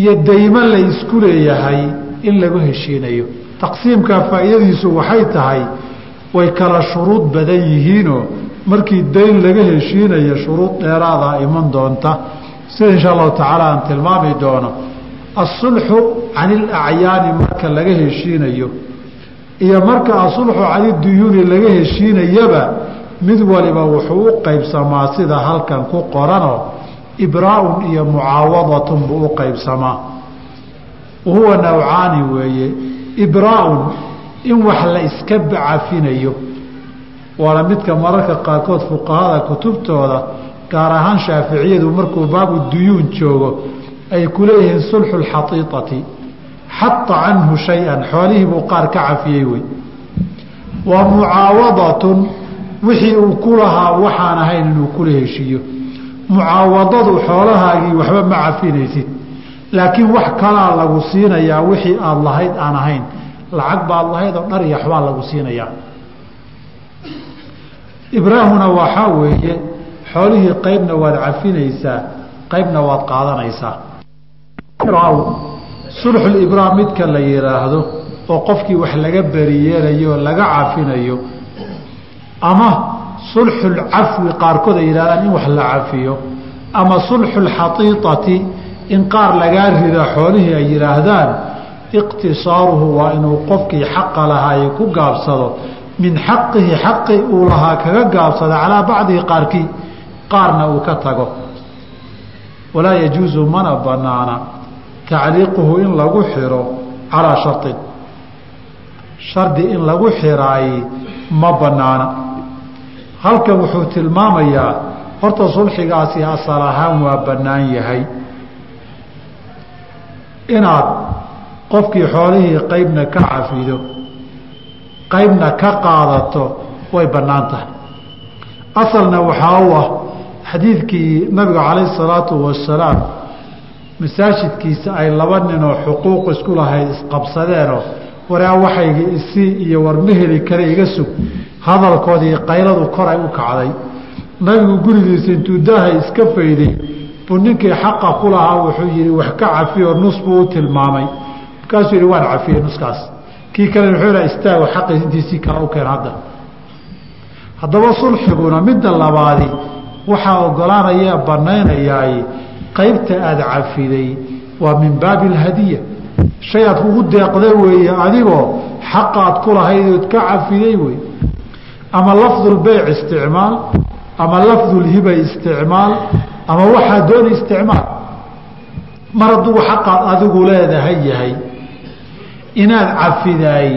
Iyo daymo la isku leeyahay in lagu heshiinayo. Taqsiimkaa faa'iidadiisu waxay tahay way kala shuruud badan yihiinoo markii dayn laga heshiinayo shuruud dheeraadaa iman doonta. Sida insha allahu tacaala aan tilmaami doono asulxu can ilacyaani marka laga heshiinayo iyo marka asulxu can iduyuuni laga heshiinayaba mid waliba wuxuu u qaybsamaa sida halkan ku qoranoo ibraaun iyo mucaawadatun buu u qaybsamaa. Wahuwa nawcaani weeye ibraaun in wax la iska cafinayo waana midka mararka qaarkood fuqahada kutubtooda gaar ahaan shaaficiyadu markuu baabu duyuun joogo ay ku leeyihiin sulxu lxaiiati xata canhu shay-an xoolihii buu qaar ka cafiyey wey. Wa mucaawadatun wixii uu ku lahaa waxaan ahayn inuu kula heshiiyo. Mucaawadadu xoolahaagii waxba ma cafinaysid. Laakiin wax kalaa lagu siinayaa wixii aada lahayd aan ahayn. Lacag baad lahayd oo dhar iyo waxbaa lagu siinayaa. Ibraahuna waxaa weeye xoolihii qaybna waad cafinaysaa qaybna waad qaadanaysaa sulxulibraam midka la yidhaahdo oo qofkii wax laga beriyeelayo laga cafinayo ama sulxulcafwi qaarkood ay yidhahdaan in wax la cafiyo ama sulxulxaiitati in qaar lagaa rida xoolihii ay yidhaahdaan iqtisaaruhu waa inuu qofkii xaqa lahaay ku gaabsado. Min xaqihi xaqi uu lahaa kaga gaabsada calaa bacdihi qaarkii qaarna uu ka tago. Walaa yajuusu mana banaana tacliiquhu in lagu xiro calaa sharin shardi in lagu xiraay ma banaana halkan wuxuu tilmaamayaa horta sulxigaasi asal ahaan waa bannaan yahay. Inaad qofkii xoolihii qaybna ka cafido qaybna ka qaadato way bannaan tahay. Asalna waxaa u ah xadiidkii nabiga calayhi salaatu wasalaam masaajidkiisa ay laba ninoo xuquuq isku lahayd isqabsadeenoo waraa waxayga isii iyo war ma heli kale iga sug. Hadalkoodii qayladu koray u kacday. Nabigu gurigiisa intuu daahay iska fayday buu ninkii xaqa ku lahaa wuxuu yihi wax ka cafiyo nus buu u tilmaamay. Markaasuu yihi waan cafiyey nuskaas. Kii kale wuxuu ha istaago xaqiis intiisii kale u keen hadda. Haddaba sulxiguna midda labaadi waxaa ogolaanaya banaynayaay qaybta aada cafiday waa min baabi alhadiya. Shay aad ugu deeqda weeye adigoo xaqaad ku lahaydood ka cafiday wey ama lafdulbeyc isticmaal ama lafdulhiba isticmaal ama waxaa doona isticmaal. Mar hadduu xaqaad adigu leedahay yahay inaad cafidaay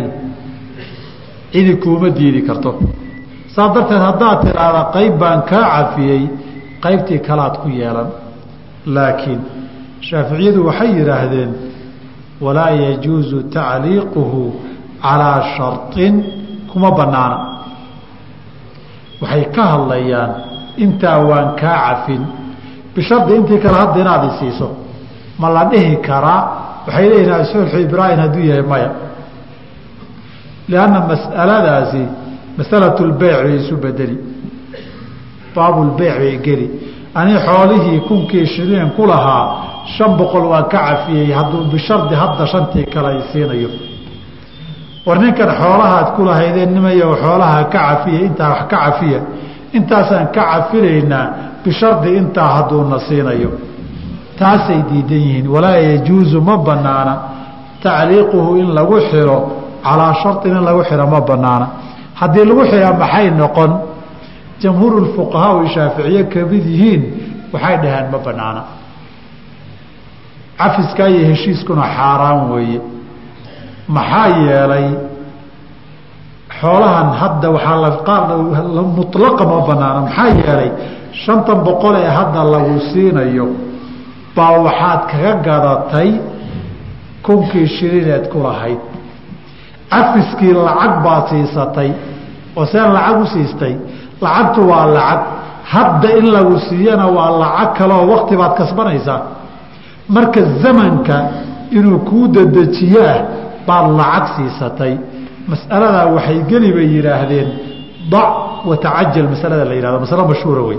cidi kuuma diidi karto. Saas darteed haddaad tidhaahda qayb baan kaa cafiyey qaybtii kalaad ku yeelan laakiin shaaficiyadu waxay yidhaahdeen walaa yajuusu tacliiquhu calaa sharin kuma banaana waxay ka hadlayaan intaa waan kaa cafin. Bishardi intii kale hadda inaad isiiso ma la dhihi karaa? Waxay leeyihiin sulxu ibraahim hadduu yahay maya. Lianna mas'aladaasi masalatu lbeyc bay isu bedeli baabulbeyc bay geli ani xoolihii kunkii shiliin ku lahaa shan boqol waan ka cafiyey hadduu bishardi hadda shantii kale ay siinayo. War ninkan xoolahaad ku lahaydeen nimayo xoolaha ka cafiya intaa wax ka cafiya. Intaasaan ka cafinaynaa bishardi intaa hadduuna siinayo. Taasay diidan yihiin. Walaa yajuusu ma banaana tacliiquhu in lagu xiro calaa sharin in lagu xiro ma banaana haddii lagu xira maxay noqon jamhuur fuqahaa ay shaaficiye ka mid yihiin waxay dhaheen ma banaana. Cafiskaa iyo heshiiskuna xaaraan weeye. Maxaa yeelay xoolahan hadda waxaa la qaar mulaqa ma banaana. Maxaa yeelay shantan boqol ee hadda lagu siinayo baa waxaad kaga gadatay kunkii shilineed ku lahayd. Cafiskii lacag baad siisatay oo seen lacag u siistay lacagtu waa lacag. Hadda in lagu siiyana waa lacag kaleoo wakti baad kasbanaysaa. Marka zamanka inuu kuu dedejiyo ah baad lacag siisatay. Mas'aladaa waxay geli bay yidhaahdeen dac watacajal masalada la yihahdo masalo mashhuura wey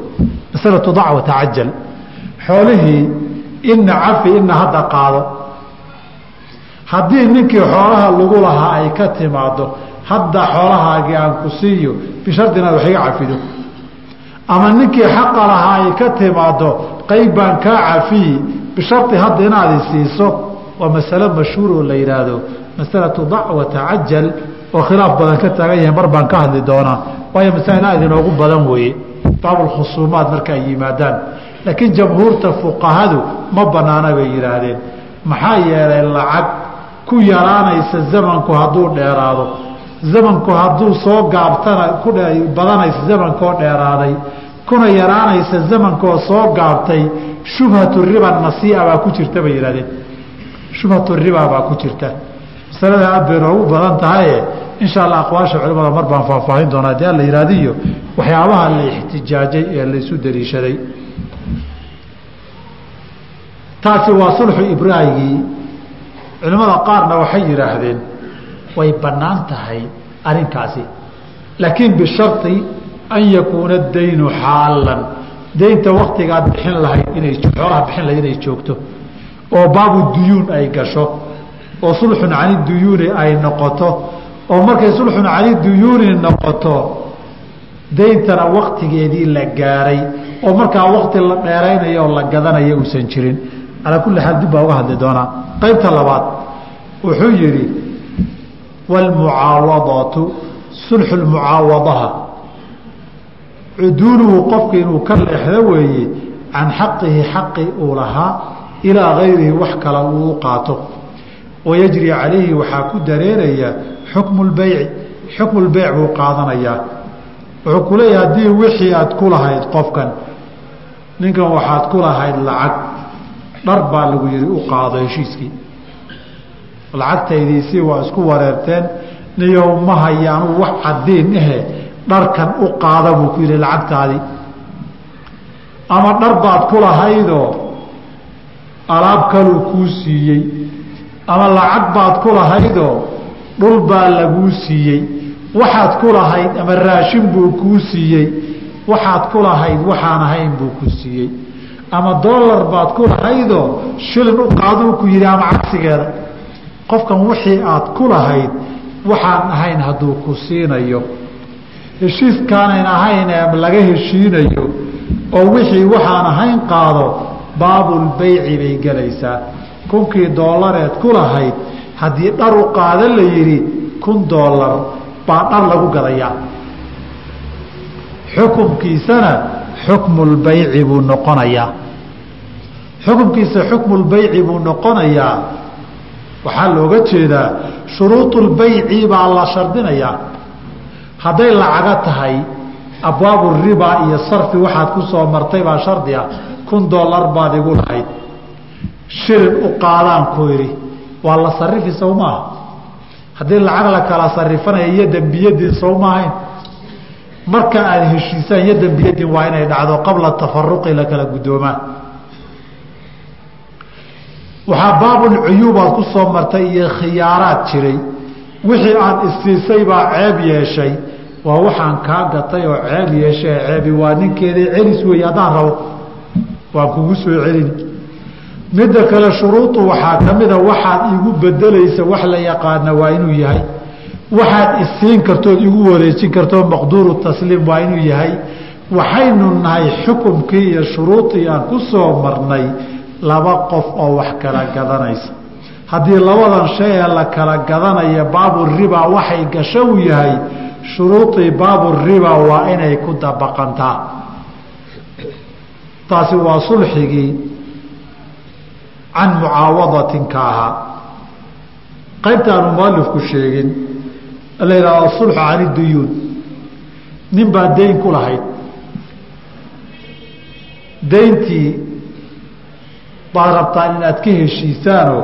masalatu dac watacajal xoolihii ina cafi ina hadda qaado. Haddii ninkii xoolaha lagu lahaa ay ka timaado hadda xoolahaagii aan ku siiyo bishardi inaad wax iga cafido ama ninkii xaqa lahaa ay ka timaado qayb baan kaa cafiyi bishardi hadda inaad isiiso waa masalo mashhuur oo la yidhaahdo masalatu dac watacajal oo khilaaf badan ka taagan yahay mar baan ka hadli doonaa. Waayo masaa'il aad inoogu badan weeye baabulkhusuumaad marka ay yimaadaan. Laakiin jamhuurta fuqahadu ma banaana bay yidhaahdeen maxaa yeelay lacag ku yaraanaysa zamanku hadduu dheeraado zamanku hadduu soo gaabtana badanaysa zamankoo dheeraaday kuna yaraanaysa zamankoo soo gaabtay shubhatu riba nasiia baa ku jirta bay yihahdeen shubhatu riba baa ku jirta. Masalada aad noogu badan tahaye insha allah aqwaasha culimada mar baan faahfaahin doonaa. Hadii alla yihahdiyo waxyaabaha la ixtijaajay ee laysu daliishaday taasi waa sulxu ibraahigii culimmada qaarna waxay yidhaahdeen way bannaan tahay arrinkaasi. Laakiin bishari an yakuuna daynu xaalan. Daynta waktigaad bixin lahayd inay xoolaha bixin lahayd inay joogto. Oo baabu duyuun ay gasho. Oo sulxun cani duyuuni ay noqoto. Oo markay sulxun cani duyuuni noqoto dayntana waktigeedii la gaaray. Oo markaa wakti la dheeraynayo oo la gadanayo uusan jirin. Calaa kulli xaal dib baa uga hadli doonaa. Qaybta labaad wuxuu yidhi waalmucaawadatu sulxu lmucaawadaha cuduuluhu qofka inuu ka leexdo weeye can xaqihi xaqi uu lahaa ilaa gayrihi wax kale uu qaato wayajri calayhi waxaa ku dareeraya xukmu lbeyci xukmu lbeyc buu qaadanayaa wuxuu ku leeyahay haddii wixii aad ku lahayd qofkan ninkan waxaad ku lahayd lacag dhar baa lagu yihi u qaado heshiiskii lacagtaydiisii waa isku wareerteen niyow ma haya anugu wax cadiin ahe dharkan u qaada buu ku yidhi lacagtaadii ama dhar baad ku lahaydoo alaab kaluu kuu siiyey ama lacag baad ku lahaydoo dhul baa laguu siiyey waxaad ku lahayd ama raashin buu kuu siiyey waxaad ku lahayd waxaan ahayn buu ku siiyey. Ama dollar baad ku lahaydoo shilin u qaaduu ku yidhi ama cagsigeeda qofkan wixii aad ku lahayd waxaan ahayn hadduu ku siinayo. Heshiiskaanan ahayn ee laga heshiinayo oo wixii waxaan ahayn qaado baabulbeyci bay gelaysaa. Kunkii doolareed ku lahayd haddii dhar u qaado la yidhi kun doolar baa dhar lagu gadayaa. Xukumkiisana xukmulbeyci buu noqonayaa. Xukumkiisa xukmulbeyci buu noqonayaa waxaa looga jeedaa shuruudulbeyci baa la shardinayaa hadday lacaga tahay abwaabu riba iyo sarfi waxaad ku soo martay baa shardi kun dollar baad igu lahayd. Shilin u qaadaan ku idhi waa la sarifi sow maaha haddii lacag la kala sarifanayo iyo dembiyadiin sow maahayn marka aad heshiisaan iyo dembiyadiin waa inay dhacdo qabla tafaruqi la kala guddoomaan waxaa baabul cuyuubaad ku soo martay iyo khiyaaraad jiray. Wixii aan istiisay baa ceeb yeeshay. Waa waxaan kaa gatay oo ceeb yeeshay. Ceebi waa ninkeeda celis weeye haddaan rabo waan kugu soo celini midda kale shuruudu waxaa ka mida waxaad igu bedelaysa wax la yaqaana waa inuu yahay. Waxaad isiin kartood igu wareejin kartoo maqduuru tasliim waa inuu yahay. Waxaynu nahay xukumkii iyo shuruudii aan ku soo marnay laba qof oo wax kala gadanaysa. Haddii labadan shay ee la kala gadanaya baaburiba waxay gasho u yahay shuruudii baaburiba waa inay ku dabaqantaa. Taasi waa sulxigii can mucaawadatin ka ahaa. Qaybta aanu mualifku sheegin la yidhahdo sulxu cani duyuun. Nin baa dayn ku lahayd. Dayntii baad rabtaan inaad ka heshiisaanoo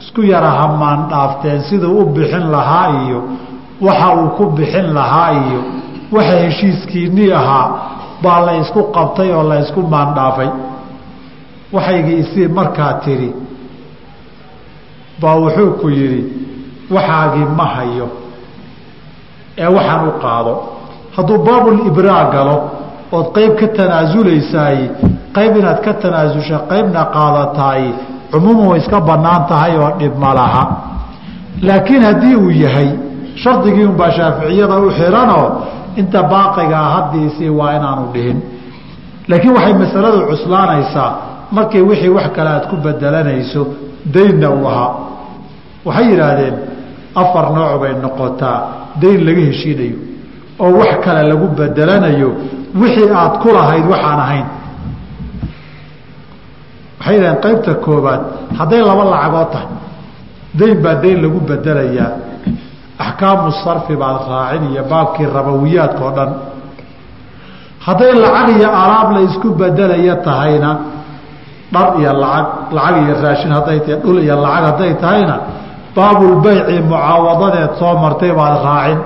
isku yara hamaan dhaafteen siduu u bixin lahaa iyo waxa uu ku bixin lahaa iyo waxa heshiiskiinii ahaa baa la ysku qabtay oo la ysku maandhaafay waxaygii isii markaa tidhi baa wuxuu ku yidhi waxaagii ma hayo ee waxaan u qaado. Hadduu baabulibraa galo ood qayb ka tanaasuleysaay qayb inaad ka tanaasusha qaybna qaadataay cumuuman way iska bannaan tahay oo dhib ma laha. Laakiin haddii uu yahay shardigii unbaa shaaficiyada u xiranoo inta baaqigaa haddiisii waa inaanu dhihin. Laakiin waxay masaladu cuslaanaysaa markii wixii wax kale aad ku bedelanayso daynna uu ahaa. Waxay yidhaahdeen afar nooc bay noqotaa dayn laga heshiinayo oo wax kale lagu bedelanayo wixii aad ku lahayd waxaan ahayn waxay dhaheen qaybta koobaad hadday laba lacagood tahay dayn baa dayn lagu bedelayaa axkaamu sarfi baad raacin iyo baabkii rabawiyaadka oo dhan. Hadday lacag iyo alaab la isku bedelaya tahayna dhar iyo lacag lacag iyo raashin hadday tahay dhul iyo lacag hadday tahayna baabulbeyci mucaawadadeed soo martay baad raacin.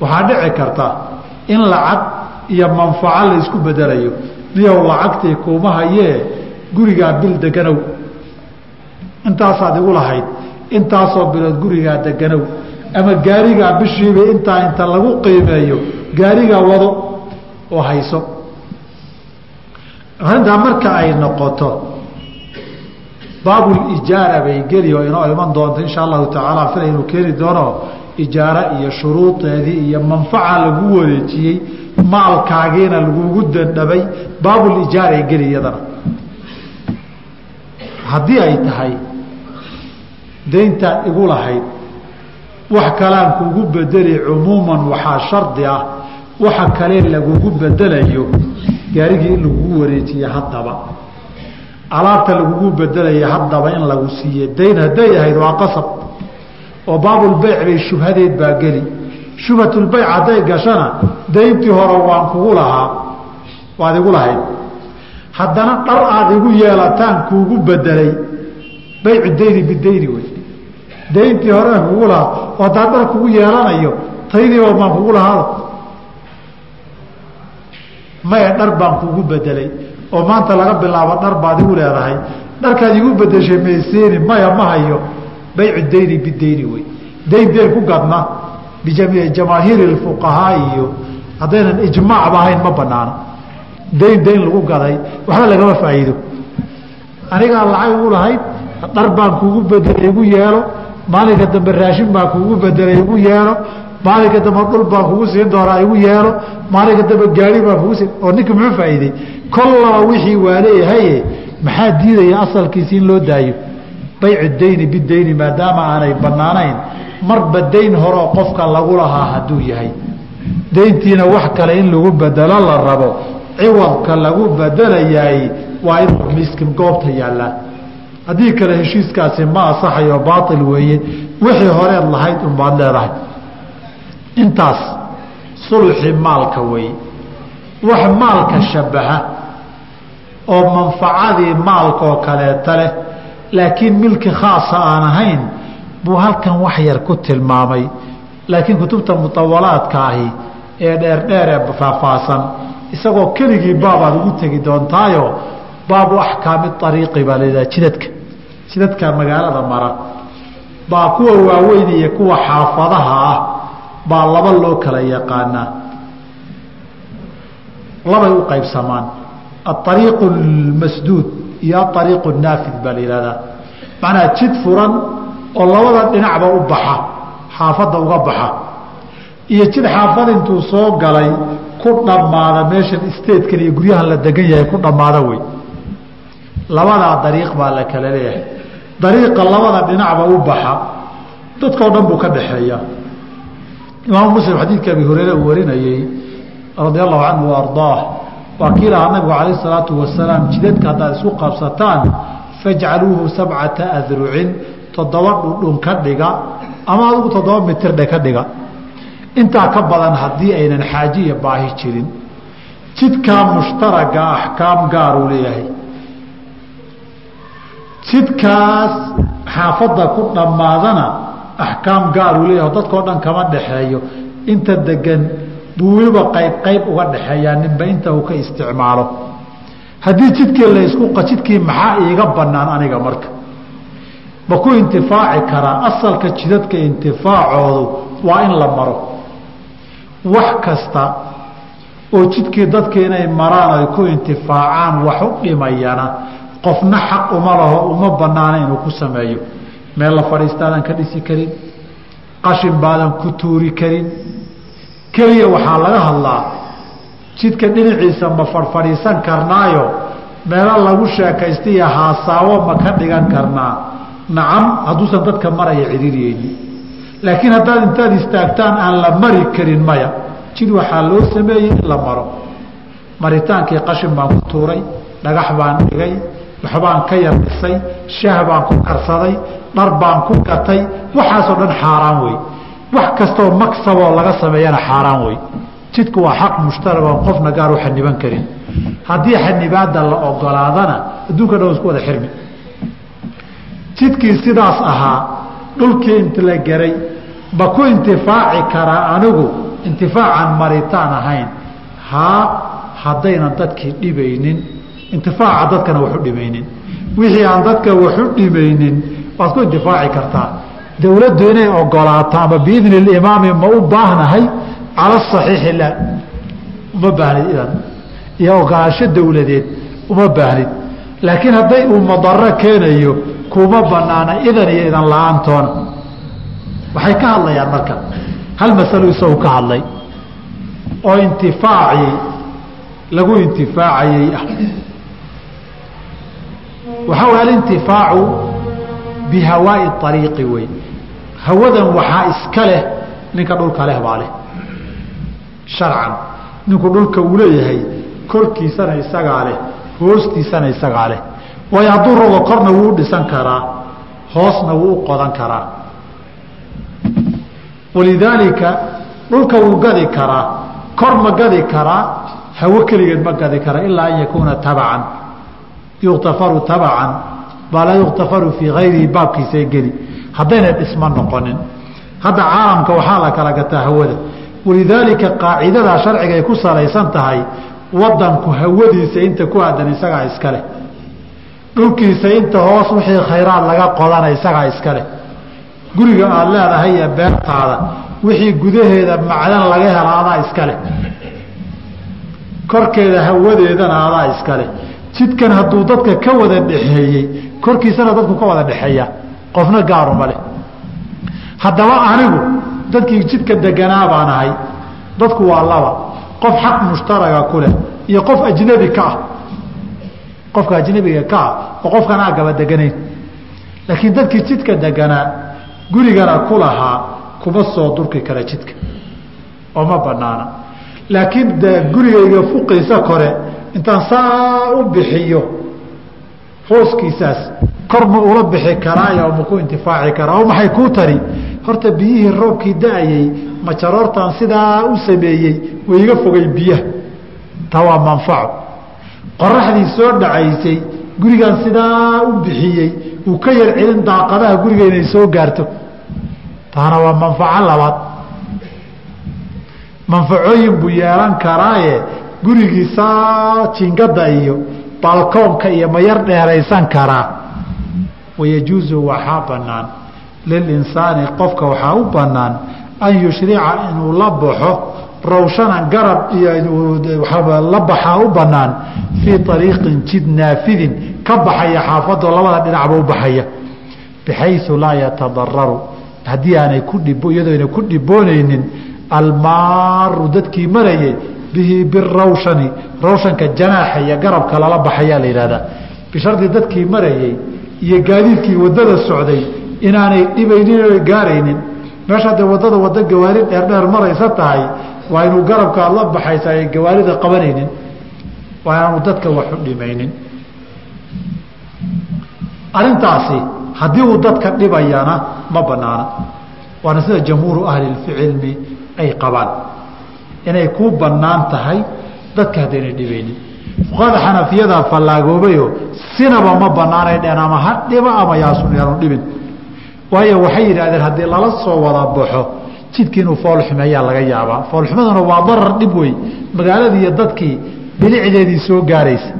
Waxaa dhici karta in lacag iyo manfaco la isku bedelayo niyow lacagtii kuuma hayee gurigaa bil deganow. Intaasaad igu lahayd. Intaasoo bilood gurigaa deganow. Ama gaarigaa bishiiba intaa inta lagu qiimeeyo gaarigaa wado oo hayso. Arrintaa marka ay noqoto baabulijaara bay geli oo inoo iman doonto insha allahu tacaala fila inuu keeni doono ijaaro iyo shuruudeedii iyo manfaca lagu wareejiyey maalkaagiina lagugu dandhabay baabulijaaray geli iyadana haddii ay tahay dayntaad igu lahayd wax kalaan kugu bedeli cumuuman waxaa shardi ah waxa kale lagugu bedelayo gaarigii in lagugu wareejiye haddaba. Alaabta lagugu bedelaya haddaba in lagu siiye dayn hadday ahayd waa qasab oo baabulbeyc bay shubhadeed baa geli shubhatulbeyc hadday gashana dayntii hore waan kugu lahaa waad igu lahayd. Haddana dhar aada igu yeelataan kuugu bedelay baycu dayni bidayni wey. Dayntii hore kugu lahaa oo haddaan dhar kugu yeelanayo taydiiba maan kugu lahaada maya dhar baan kugu bedelay oo maanta laga bilaabo dhar baad igu leedahay. Dharkaad igu bedeshay mayseeni maya ma hayo baycu dayni bidayni wey. Dayn dayn ku gadna bijamaahiiri fuqahaa iyo haddaynan ijmaacba ahayn ma banaano dayn dayn lagu gaday waxba lagama faa'iido anigaa lacag igu lahayd dhar baan kugu bedelay igu yeelo maalinka dambe raashin baan kugu bedelay igu yeelo maalinka dambe dhul baan kugu siin doonaa igu yeelo maalinka dambe gaari baan kugu siin oo ninka muxuu faa'iiday kollaba wixii waa leeyahaye maxaa diidaya asalkiisi in loo daayo baycu dayni bidayni maadaama aanay banaanayn marba dayn horeoo qofka lagu lahaa hadduu yahay. Dayntiina wax kale in lagu bedelo la rabo ciwadka lagu bedelayaay waa inuu miskin goobta yaallaa haddii kale heshiiskaasi ma asaxayo baail weeye wixii horeed lahayd unbaad leedahay. Intaas sulxi maalka weeye wax maalka shabaha oo manfacadii maalkaoo kaleeta leh laakiin milki khaasa aan ahayn buu halkan wax yar ku tilmaamay laakiin kutubta mutawalaadka ahi ee dheerdheer ee faahfaahsan isagoo keligii baabaad ugu tegi doontaayo baabu axkaami ariiqi baa laydhaha jidadka jidadka magaalada mara. Baa kuwa waaweyn iyo kuwa xaafadaha ah baa laba loo kala yaqaanaa. Labay u qaybsamaan aariiqu lmasduud iyo aariiqu naafid baa la yihahdaa macnaa jid furan oo labada dhinacba u baxa xaafadda uga baxa. Iyo jid xaafad intuu soo galay ku dhammaada meeshan statekan iyo guryahan la degan yahay ku dhammaada wey. Labadaa dariiq baa la kala leeyahay. Dariiqa labada dhinacba u baxa dadkao dhan buu ka dhaxeeya imaamu muslim xadiidka abi hureyre uu warinayey radia allahu canhu wa waa kii lahaa nabigu calayh isalaatu wasalaam jidadka haddaad isku qabsataan fajcaluuhu sabcata adrucin toddoba dhudhun ka dhiga ama adigu toddoba mitirdhe ka dhiga. Intaa ka badan haddii aynan xaaji iyo baahi jirin jidkaa mushtaraga axkaam gaaruu leeyahay. Jidkaas xaafadda ku dhammaadana axkaam gaaruu leeyahay dadkao dhan kama dhaxeeyo inta degan buu weliba qayb qayb uga dhaxeeyaa ninba inta uu ka isticmaalo. Haddii jidkii laysku jidkii maxaa iiga banaan aniga marka ma ku intifaaci karaa? Asalka jidadka intifaacoodu waa in la maro. Wax kasta oo jidkii dadka inay maraan ay ku intifaacaan wax u dhimayana qofna xaq uma laho uma banaana inuu ku sameeyo. Meel la fadhiistaadan ka dhisi karin qashin baadan ku tuuri karin. Keliya waxaa laga hadlaa jidka dhinaciisa ma fadhfadhiisan karnaayo meelo lagu sheekaysta iyo haasaawo ma ka dhigan karnaa nacam hadduusan dadka maraya cidhiiriyeynin laakiin haddaad intaad istaagtaan aan la mari karin maya jid waxaa loo sameeyey in la maro. Maritaankii qashin baan ku tuuray dhagax baan dhigay waxbaan ka yar dhisay shaah baan ku karsaday dhar baan ku gatay waxaasoo dhan xaaraan wey wax kastoo maksaboo laga sameeyana xaaraan wey jidku waa xaq mushtarak oon qofna gaar u xaniban karin. Haddii xanibaada la ogolaadana adduunka dhan isku wada xirmi jidkii sidaas ahaa dhulkii inta la geray ma ku intifaaci karaa anigu intifaacan maritaan ahayn. Haa haddaynan dadkii dhibaynin intifaaca dadkana waxu dhimaynin wixii aan dadka waxu dhimaynin waad ku intifaaci kartaa. Dowladdu inay ogolaato ama biidni اlimaami ma u baahnahay cala asaxiixi la uma baahnid idan. Iyo ogolaansho dowladeed uma baahnid laakiin hadday uu madaro keenayo kuma banaana idan iyo idan la'aantoona waxay ka hadlayaan marka. Hal masalo isagu ka hadlay oo intifaacii lagu intifaacayey ah. Waxaa way alintifaacu bihawaai ariiqi wey hawadan waxaa iska leh ninka dhulka leh baa leh. Sharcan. Ninku dhulka uu leeyahay korkiisana isagaa leh hoostiisana isagaa leh hadduu rabo korna wuu dhisan karaa hoosna wuu u qodan karaa. Walidaalika dhulka wuu gadi karaa kor ma gadi karaa hawo keligeed ma gadi kara ilaa an yakuuna tabacan yuktafaru tabacan baa laa yuktafaru fii hayrihi baabkiisa geli. Haddayna dhisma noqonin. Hadda caalamka waxaa la kala gataa hawada. Walidaalika qaacidadaa sharciga ay ku salaysan tahay wadanku hawadiisa inta ku aadan isagaa iska leh dhulkiisa inta hoos wixii khayraad laga qodana isagaa iska leh. Guriga aada leedahay ee beertaada wixii gudaheeda macdan laga hela adaa iska leh. Korkeeda hawadeedana adaa iska leh. Jidkan hadduu dadka ka wada dhexeeyey korkiisana dadku ka wada dhexeeya qofna gaaruma leh. Haddaba anigu dadkii jidka deganaa baan ahay dadku waa laba. Qof xaq mushtaraga ku leh iyo qof ajnabi ka ah qofka ajnabiga ka ah oo qofkan aa gaba deganayn. Laakiin dadkii jidka deganaa gurigana ku lahaa kuma soo durki kara jidka. Oo ma banaana laakiin gurigayga fuqiisa kore intaan saa u bixiyo hooskiisaas kor ma ula bixi karaayo ma ku intifaaci karaa oo maxay kuu tari? Horta biyihii roobkii da'ayey majaroortan sidaa u sameeyey way iga fogay biyaha. Taa waa manfaco qoraxdii soo dhacaysay gurigan sidaa u bixiyey uu ka yar celin daaqadaha guriga inay soo gaarto. Taana waa manfaco labaad. Manfacooyin buu yeelan karaaye gurigiisaa jingada iyo balkoonka iyo ma yar dheeraysan karaa. Wayajuuzu waxaa banaan lilinsaani qofka waxaa u banaan an yushrica inuu la baxo rawshanan garab la baxaa u banaan fii ariiqin jid naafidin ka baxaya xaafadoo labada dhinacba u baxaya laa yatadararu haddii aanay ku iyadoo ayna ku dhiboonaynin almaaru dadkii marayay bihi birawshani rawshanka janaaxa iyo garabka lala baxayaa la yihahdaa bishardi dadkii marayey iyo gaadiidkii waddada socday inaanay dhibaynin o gaaraynin meesha dee waddada wada gawaari dheerdheer maraysa tahay waa inuu garabka aad la baxaysa ay gawaarida qabanaynin waa inaanu dadka waxu dhimaynin. Arintaasi haddii uu dadka dhibayana ma banaana waana sida jamhuuru ahli cilmi ay qabaan. Inay kuu bannaan tahay dadka haddaynay dhibaynin. Fuqahada xanafiyada fallaagoobayo sinaba ma banaanay dheen ama ha dhiba ama yaasun yaanu dhibin. Waayo waxay yidhahdeen haddii lala soo wada baxo jidkii inuu foolxumeeyaa laga yaabaa. Foolxumaduna waa darar dhib wey magaaladii iyo dadkii bilicdeedii soo gaaraysa.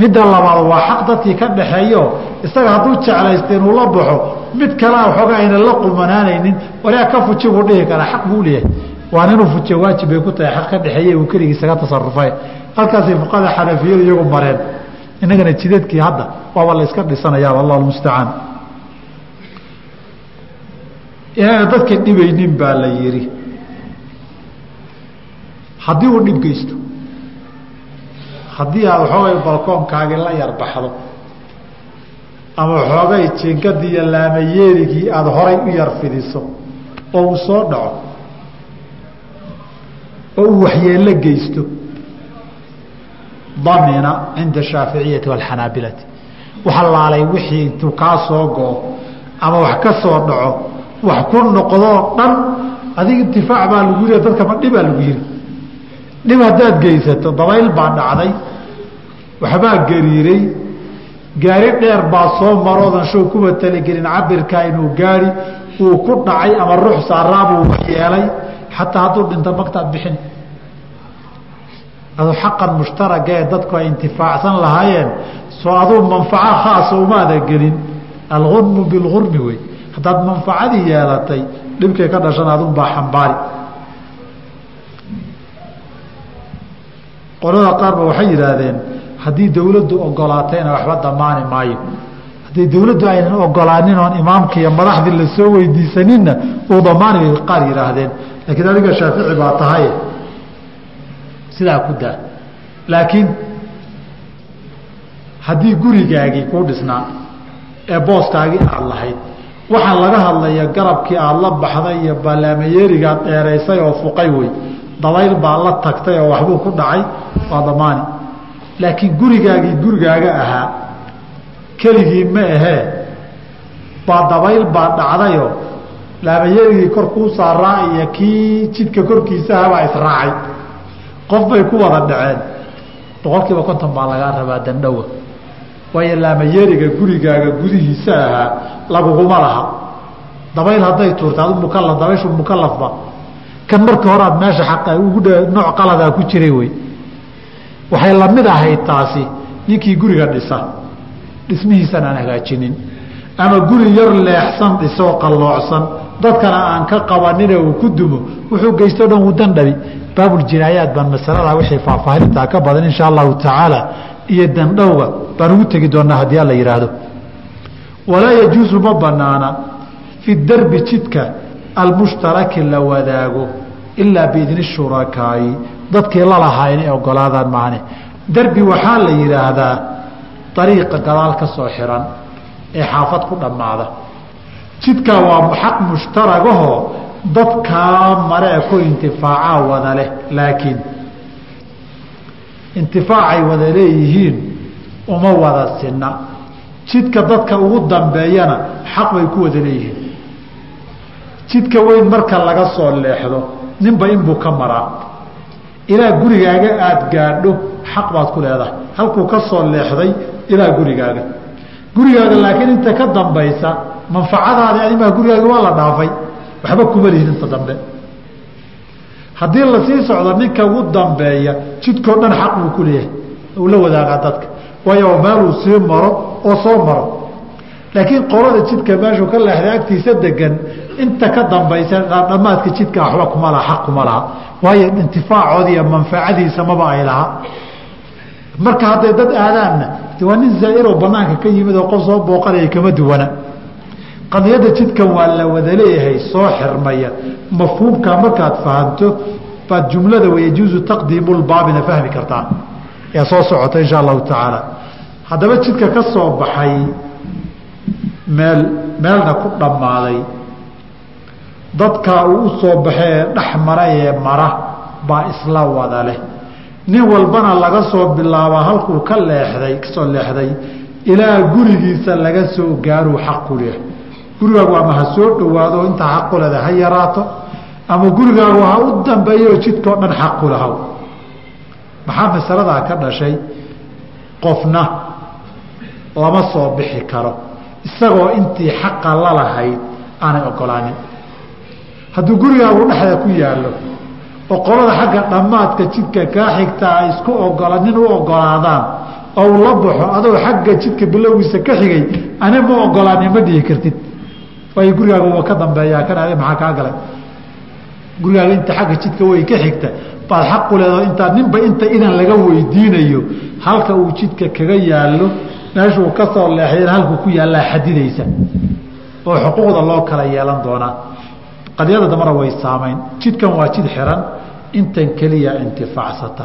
Midda labaad waa xaq dadkii ka dhaxeeyo. Isaga hadduu jeclaysta inuu la baxo mid kalea waxoogaa ayna la qumanaanaynin walaa ka fuji buu dhihi karaa xaq buu leeyahay. Waana inuu fujiyo waajib bay ku tahay. Xaq ka dhexeeye uu keligiisaga tasarufay. Halkaasay fuqada xanafiyadu iyagu mareen. Innagana jidadkii hadda waaba la iska dhisanayaa allah almustacaan inaana dadka dhibaynin baa la yidhi. Haddii uu dhib geysto haddii aad waxoogay balkoonkaagii la yarbaxdo ama xoogay jinkadii iyo laamayeerigii aada horay u yar fidiso oo uu soo dhaco oo uu waxyeello geysto damina cinda ashaaficiyati waalxanaabilati waxa laalay wixii intuu kaa soo go-o ama wax ka soo dhaco wax ku noqdoo dhan adiga intifaac baa lagu yiri dadka ma dhibaa lagu yiri. Dhib haddaad geysato dabayl baa dhacday waxbaa gariiray gaari dheer baa soo maroodan show kuba talagelin cabirkaa inuu gaari uu ku dhacay ama ruux saaraabuu waxyeelay xataa hadduu dhinto magtaad bixin. Aduu xaqan mushtaragee dadku ay intifaacsan lahaayeen soo aduu manfaco khaasa umaada gelin algunmu bilgurmi wey haddaad manfacadii yeelatay dhibkay ka dhashan adunbaa xambaari. Qolada qaarba waxay yidhaahdeen haddii dawladdu ogolaatayna waxba damaani maayo haddii dawladdu aynan ogolaanin oon imaamka iyo madaxdii la soo weydiisaninna uu damaani bay qaar yidhaahdeen. Laakiin adiga shaafici baa tahay sidaa ku daa. Laakiin haddii gurigaagii kuu dhisnaa ee booskaagii aada lahayd waxaa laga hadlaya garabkii aada la baxday iyo ballaamayeerigaad dheeraysay oo fuqay wey dabayl baa la tagtay oo waxbuu ku dhacay. Waa damaani laakiin gurigaagii gurigaaga ahaa keligii ma ahee baa dabayl baa dhacdayo laamayerigii kor kuu saaraa iyo kii jidka korkiisahabaa israacay. Qof bay ku wada dhaceen. Boqol kiiba konton baa lagaa rabaa dandhowa waayo laamayeriga gurigaaga gudihiisa ahaa laguguma laha. Dabayl hadday tuurta adu mukala dabayshu mukalafba kan markii horaad meesha aq ugu nooc qaladaa ku jiray wey. Waxay la mid ahayd taasi ninkii guriga dhisa. Dhismihiisan aan hagaajinin. Ama guri yar leexsan dhisoo qalloocsan dadkana aan ka qabanine uu ku dumo wuxuu geysto dhan wuu dandhabi baabuljinaayaat baan masalada wixii faahfaahintaa ka badan insha allahu tacaala iyo dandhowga baan ugu tegi doonaa haddii alla yidhaahdo walaa yajuusu ma banaana fi darbi jidka almushtaraki la wadaago ilaa biidni shurakaa'i dadkii lalahaa inay ogolaadaan maane derbi waxaa la yidhaahdaa ariiqa gadaal ka soo xiran ee xaafad ku dhammaada. Jidkaa waa xaq mushtaragahoo dadkaa mare e ku intifaacaa wada leh laakiin intifaacay wada leeyihiin uma wada sinna jidka dadka ugu dambeeyana xaq bay ku wada leeyihiin. Jidka weyn marka laga soo leexdo ninba inbuu ka maraa. Ilaa gurigaaga aada gaadho xaq baad ku leedahay. Halkuu ka soo leexday ilaa gurigaaga. Gurigaaga laakiin inta ka dambaysa manfacadaadi adimaa gurigaaga waa la dhaafay. Waxba kuma lihin inta dambe. Haddii la sii socdo ninka ugu dambeeya jidkao dhan xaq buu ku leeyahay. La wadaagaa dadka. Waayo meeluu sii maro oo soo maro. Laakiin qolada jidka meeshuu ka leexday agtiisa degan inta ka dambaysa dhammaadka jidka waxba kuma laha xaq kuma laha. Waayo intifaacoodi iyo manfacadiisa maba ay laha. Marka hadday dad aadaanna waa nin zaa'iroo banaanka ka yimid oo qof soo booqanaya kama duwana. Qadiyadda jidkan waa la wada leeyahay soo xirmaya. Mafhuumkaa markaad fahanto baad jumlada wayajuuzu taqdiimu lbaabina fahmi kartaa. Ee soo socota insha allahu tacaala haddaba jidka ka soo baxay meel meelna ku dhammaaday. Dadkaa uu u soo baxay ee dhex mara ee mara baa isla wada leh. Nin walbana laga soo bilaabaa halkuu ka leexday ka soo leexday ilaa gurigiisa laga soo gaaruu leh. Gurigaagu ama ha soo dhowaado intaa leda ha yaraato ama gurigaagu ha u dambeeyo jidkao dhan lahaw. Maxaa masaladaa ka dhashay? Qofna lama soo bixi karo. Isagoo intii xaqa lalahayd aanay ogolaanin. Hadduu gurigaagu dhexda ku yaallo oo qolada xagga dhammaadka jidka kaa xigta ay isku ogola nin u ogolaadaan oo uu la baxo adoo xagga jidka bilowgiisa ka xigay ani ma ogolaanin ma dhihi kartid. Waayo gurigaaga waa ka dambeeyaa kan adi maxaa kaa galay? Gurigaaga inta xagga jidka way ka xigta baad xaqu leedaho intaa ninba inta idan laga weydiinayo halka uu jidka kaga yaallo meeshuu ka soo leexdeen halkuu ku yaallaa xadidaysa. Oo xuquuqda loo kala yeelan doonaa. Qadiyada dambana way saamayn. Jidkan waa jid xiran. Intan keliya intifaacsata.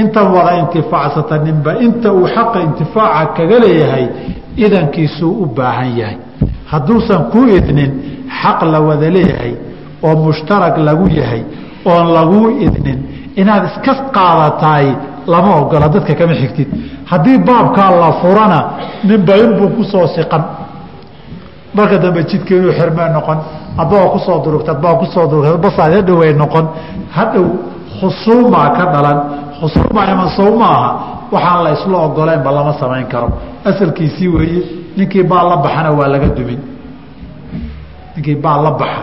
Intan wada intifaacsata ninba inta uu xaqa intifaaca kaga leeyahay idankiisuu u baahan yahay. Hadduusan ku idnin xaq la wada leeyahay oo mushtarag lagu yahay oon laguu idnin inaad iska qaadataay lama ogola dadka kama xigtid. Haddii baabkaa la furana ninba inbuu ku soo siqan. Marka dambe jidka inuu noqon. Adbaa ku soo durugta adbaa ku soo durugta basaad hadhoway noqon. Hadhow khusuumaa ka dhalan. Khusuuma iman sow maaha waxaan la isla lama samayn karo. Asalkiisii weeye ninkii baa la baxana waa laga dumin. Ninkii baa la baxa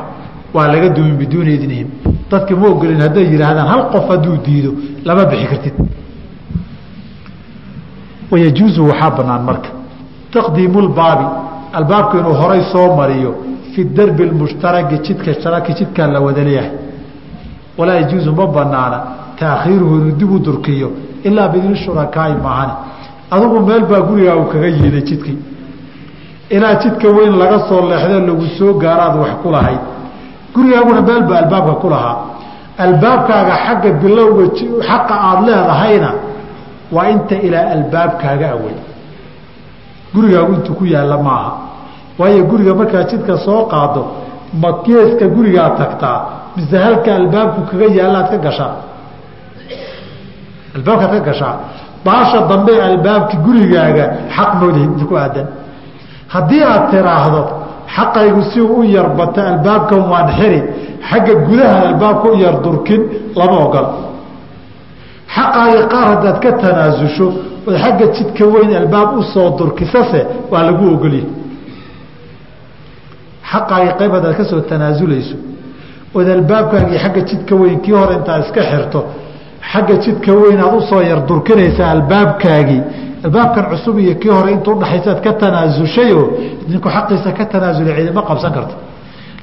waa laga dumin biduuni idnihim dadka ma ogolin hadday yihaahdaan hal qof hadduu diido lama bixi kartid wayajuuzu waxaa banaan marka. Taqdiimu lbaabi albaabku inuu horay soo mariyo fi darbi mushtaraki jidka sharaki jidkaa la wada leeyahay walaa yajuuzu ma banaana taakhiiruhu inuu dib u durkiyo ilaa bidni shurakaai maahane. Adugu meel baa gurigaa uu kaga yiiday jidkii. Ilaa jidka weyn laga soo leexdo lagu soo gaaraad wax ku lahayd. Gurigaaguna meel baa albaabka ku lahaa. Albaabkaaga xagga bilowga xaqa aada leedahayna waa inta ilaa albaabkaaga awey. Gurigaagu intuu ku yaalla maaha. Waayo guriga markaad jidka soo qaado ma geeska gurigaad tagtaa? Mise halka albaabku kaga yaalaad ka gashaa? Albaabkaad ka gashaa. Baasha dambe albaabki gurigaaga xaq moodahid ku aadan. Haddii aad tiraahdo xaqaygu si uu u yarbata albaabkan waan xiri xagga gudaha albaabka u yar durkin lama ogola xaqaaga qaar haddaad ka tanaasusho ood xagga jidka weyn albaab u soo durkisase waa lagu ogolya xaqaaga qayb haddaad ka soo tanaasulayso ood albaabkaagii xagga jidka weyn kii hore intaad iska xirto xagga jidka weyn aad u soo yar durkinaysaa albaabkaagii. Albaabkan cusub iyo kii hore inta udhaxaysaad ka tanaasushayo ninku xaqiisa ka tanaasulay ciidama qabsan karta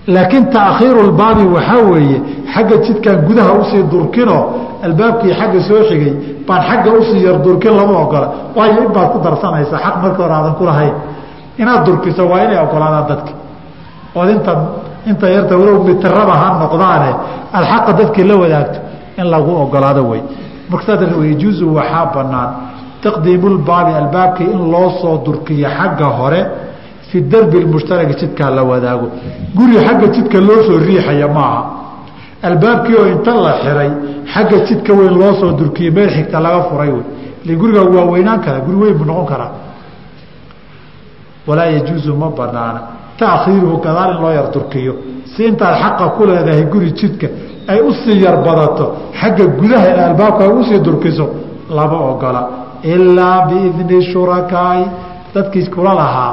laakiin taakhiiru lbaabi waxaa weeye xagga jidkan gudaha u sii durkinoo albaabkii xagga soo xigay baan xagga u sii yar durkin lama ogola. Waayo inbaad ku darsanaysaa xaq markii hore aadan ku lahayn. Inaad durkiso waa inay ogolaadaan dadka. Ood inta inta yarta walow mitiraba ha noqdaane aad xaqa dadkii la wadaagto in lagu ogolaado wey marka saa darteed yajuusu waxaa banaan taqdiimu lbaabi albaabkii in loo soo durkiyo xagga hore fi darbi mushtaraki jidkaa la wadaago guri xagga jidka loo soo riixaya maaha albaabkii oo inta la xiray xagga jidka weyn loo soo durkiyey meel xigta laga furay wey ile gurigaa waa weynaan kara guri weyn buu noqon karaa walaa yajuusu ma banaana taakhiiruhu gadaal in loo yar durkiyo si intaad xaqa ku leedahay guri jidka ay u sii yar badato xagga gudaha in albaabka ay u sii durkiso lama ogola ilaa biidni shurakaai dadkii kula lahaa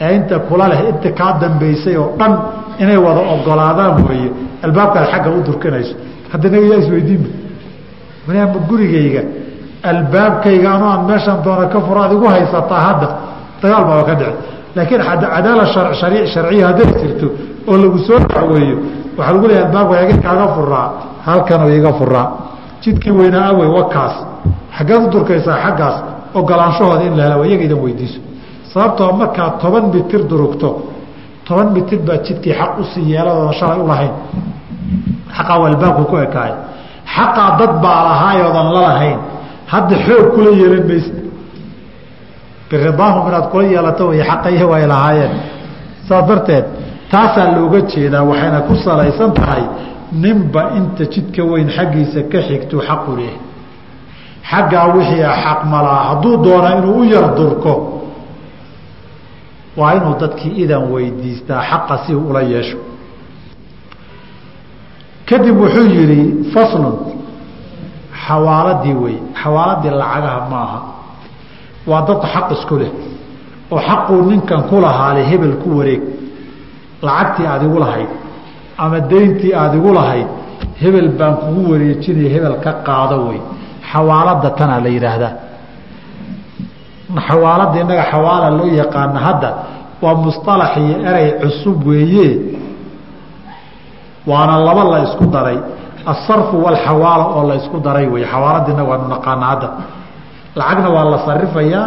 ee inta kula leh inta kaa dambaysay oo dhan inay wada ogolaadaan weeye. Albaabkaad xagga u durkinayso hadda naga yaa isweydiinba gurigayga albaabkayga anoo aan meeshaan doona ka furo ad igu haysataa hadda dagaal baaba ka dhici. Laakiin cadaala sharciya hadday jirto oo lagu soo dacweeyo waxaa lagu leeya albaabka ega kaaga furaa halkanoo iga furaa. Jidkii weynaa awey wakaas. Xaggeed u durkaysaa xaggaas ogolaanshahooda in la hela iyaga idan weydiiso sababtoo markaad toban mitir durugto toban mitir baa jidkii xaq u sii yeeladooda shalay u lahayn. Xaqaa waa albaabka ku ekaaya xaqaa dad baa lahaayoodan la lahayn. Hadda xoog kula yeelan maysa biridaahum inaad kula yeelato way xaqayahu ay lahaayeen. Saas darteed taasaa looga jeedaa waxayna ku salaysan tahay ninba inta jidka weyn xaggiisa ka xigtuu xaqu leh. Xaggaa wixii xaq malaa hadduu doona inuu u yar durko waa inuu dadkii idan weydiistaa xaqa si uu ula yeesho. Kadib wuxuu yidhi faslun xawaaladii wey xawaaladii lacagaha maaha waa dad xaq isku leh oo xaquu ninkan ku lahaale hebel ku wareeg. Lacagtii aad igu lahayd ama deyntii aada igu lahayd hebel baan kugu wareejinaya hebel ka qaado wey. Xawaalada tanaa la yidhaahdaa xawaalada innaga xawaala loo yaqaana hadda waa musطalax iyo erey cusub weeye. Waana laba la isku daray. Asarfu walxawaala oo la isku daray wey xawaalada innaga waanu naqaana hadda. Lacagna waa la sarifayaa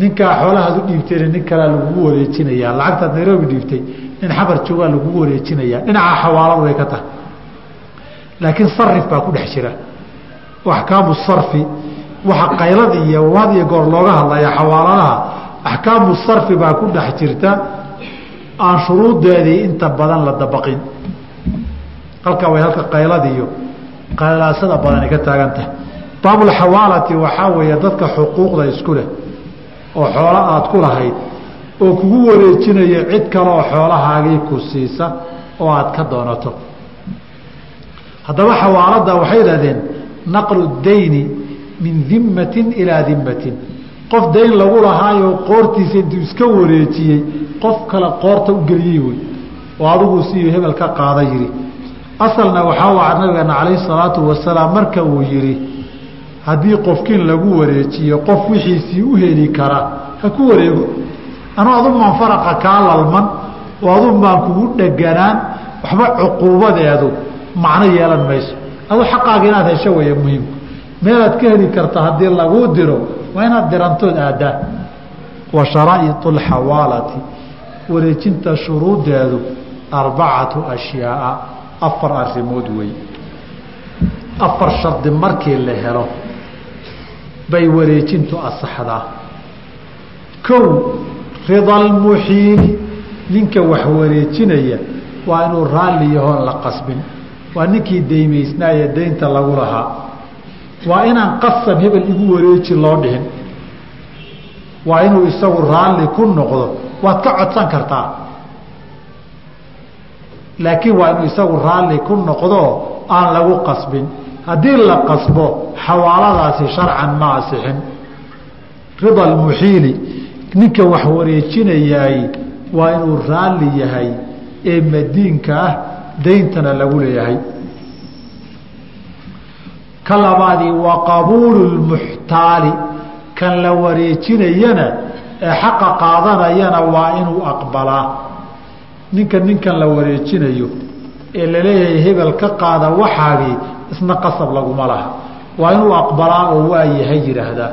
ninkaa xoolahaad u dhiibtayna nin kalea lagugu wareejinayaa. Lacagtaad nairobi dhiibtay nin xamar joogaa lagugu wareejinayaa. Dhinaca xawaaladu way ka tahay. Laakiin sarif baa ku dhex jira. Axkaamu sarfi waxa qaylad iyo had iyo goor looga hadlaya xawaaladaha axkaamu sarfi baa ku dhex jirta aan shuruudeedii inta badan la dabaqin. Halkaa way halka qaylad iyo qaylaasada badani ka taagan tahay baabulxawaalati waxaa weeye dadka xuquuqda isku leh oo xoolo aada ku lahayd oo kugu wareejinaya cid kale oo xoolahaagii ku siisa oo aada ka doonato. Haddaba xawaalada waxay idhahdeen naqlu dayni min dimatin ilaa dimatin qof dayn lagu lahaayoo qoortiisa intuu iska wareejiyey qof kale qoorta u geliyey wey oo adigu siyu hebel ka qaada yidhi. Asalna waxaa waca nabigeena calayhi salaatu wasalaam marka uu yidhi haddii qofkiin lagu wareejiyo qof wixiisii u heli kara ha ku wareego. Anuu adun baan faraqa kaa lalman oo adun baan kugu dheganaan waxba cuquubadeedu macno yeelan mayso. Adu xaqaaga inaad hesho weeye muhiimku meelaad ka heli karta haddii laguu diro waa inaad dirantood aaddaa wa sharaa'iط اlxawaalati wareejinta shuruudeedu arbacatu ashyaaa afar arimood wey afar shardi markii la helo bay wareejintu asaxdaa. Kow rida almuxiili ninka wax wareejinaya waa inuu raalli yahoon la qasbin. Waa ninkii daymaysnaaye daynta lagu lahaa waa inaan qasab hebel igu wareeji loo dhihin? Waa inuu isagu raalli ku noqdo? Waad ka codsan kartaa. Laakiin waa inuu isagu raalli ku noqdo aan lagu qasbin. Haddii la qasbo xawaaladaasi sharcan ma asixin. Rida almuxiili ninka wax wareejinayaay waa inuu raalli yahay ee madiinka ah dayntana lagu leeyahay ka labaadii wa qabuulu lmuxtaali kan la wareejinayana ee xaqa qaadanayana waa inuu aqbalaa. Ninka ninkan la wareejinayo ee la leeyahay hebel ka qaada waxaagii isna qasab laguma laha. Waa inuu aqbalaa oo waa yahay yidhaahdaa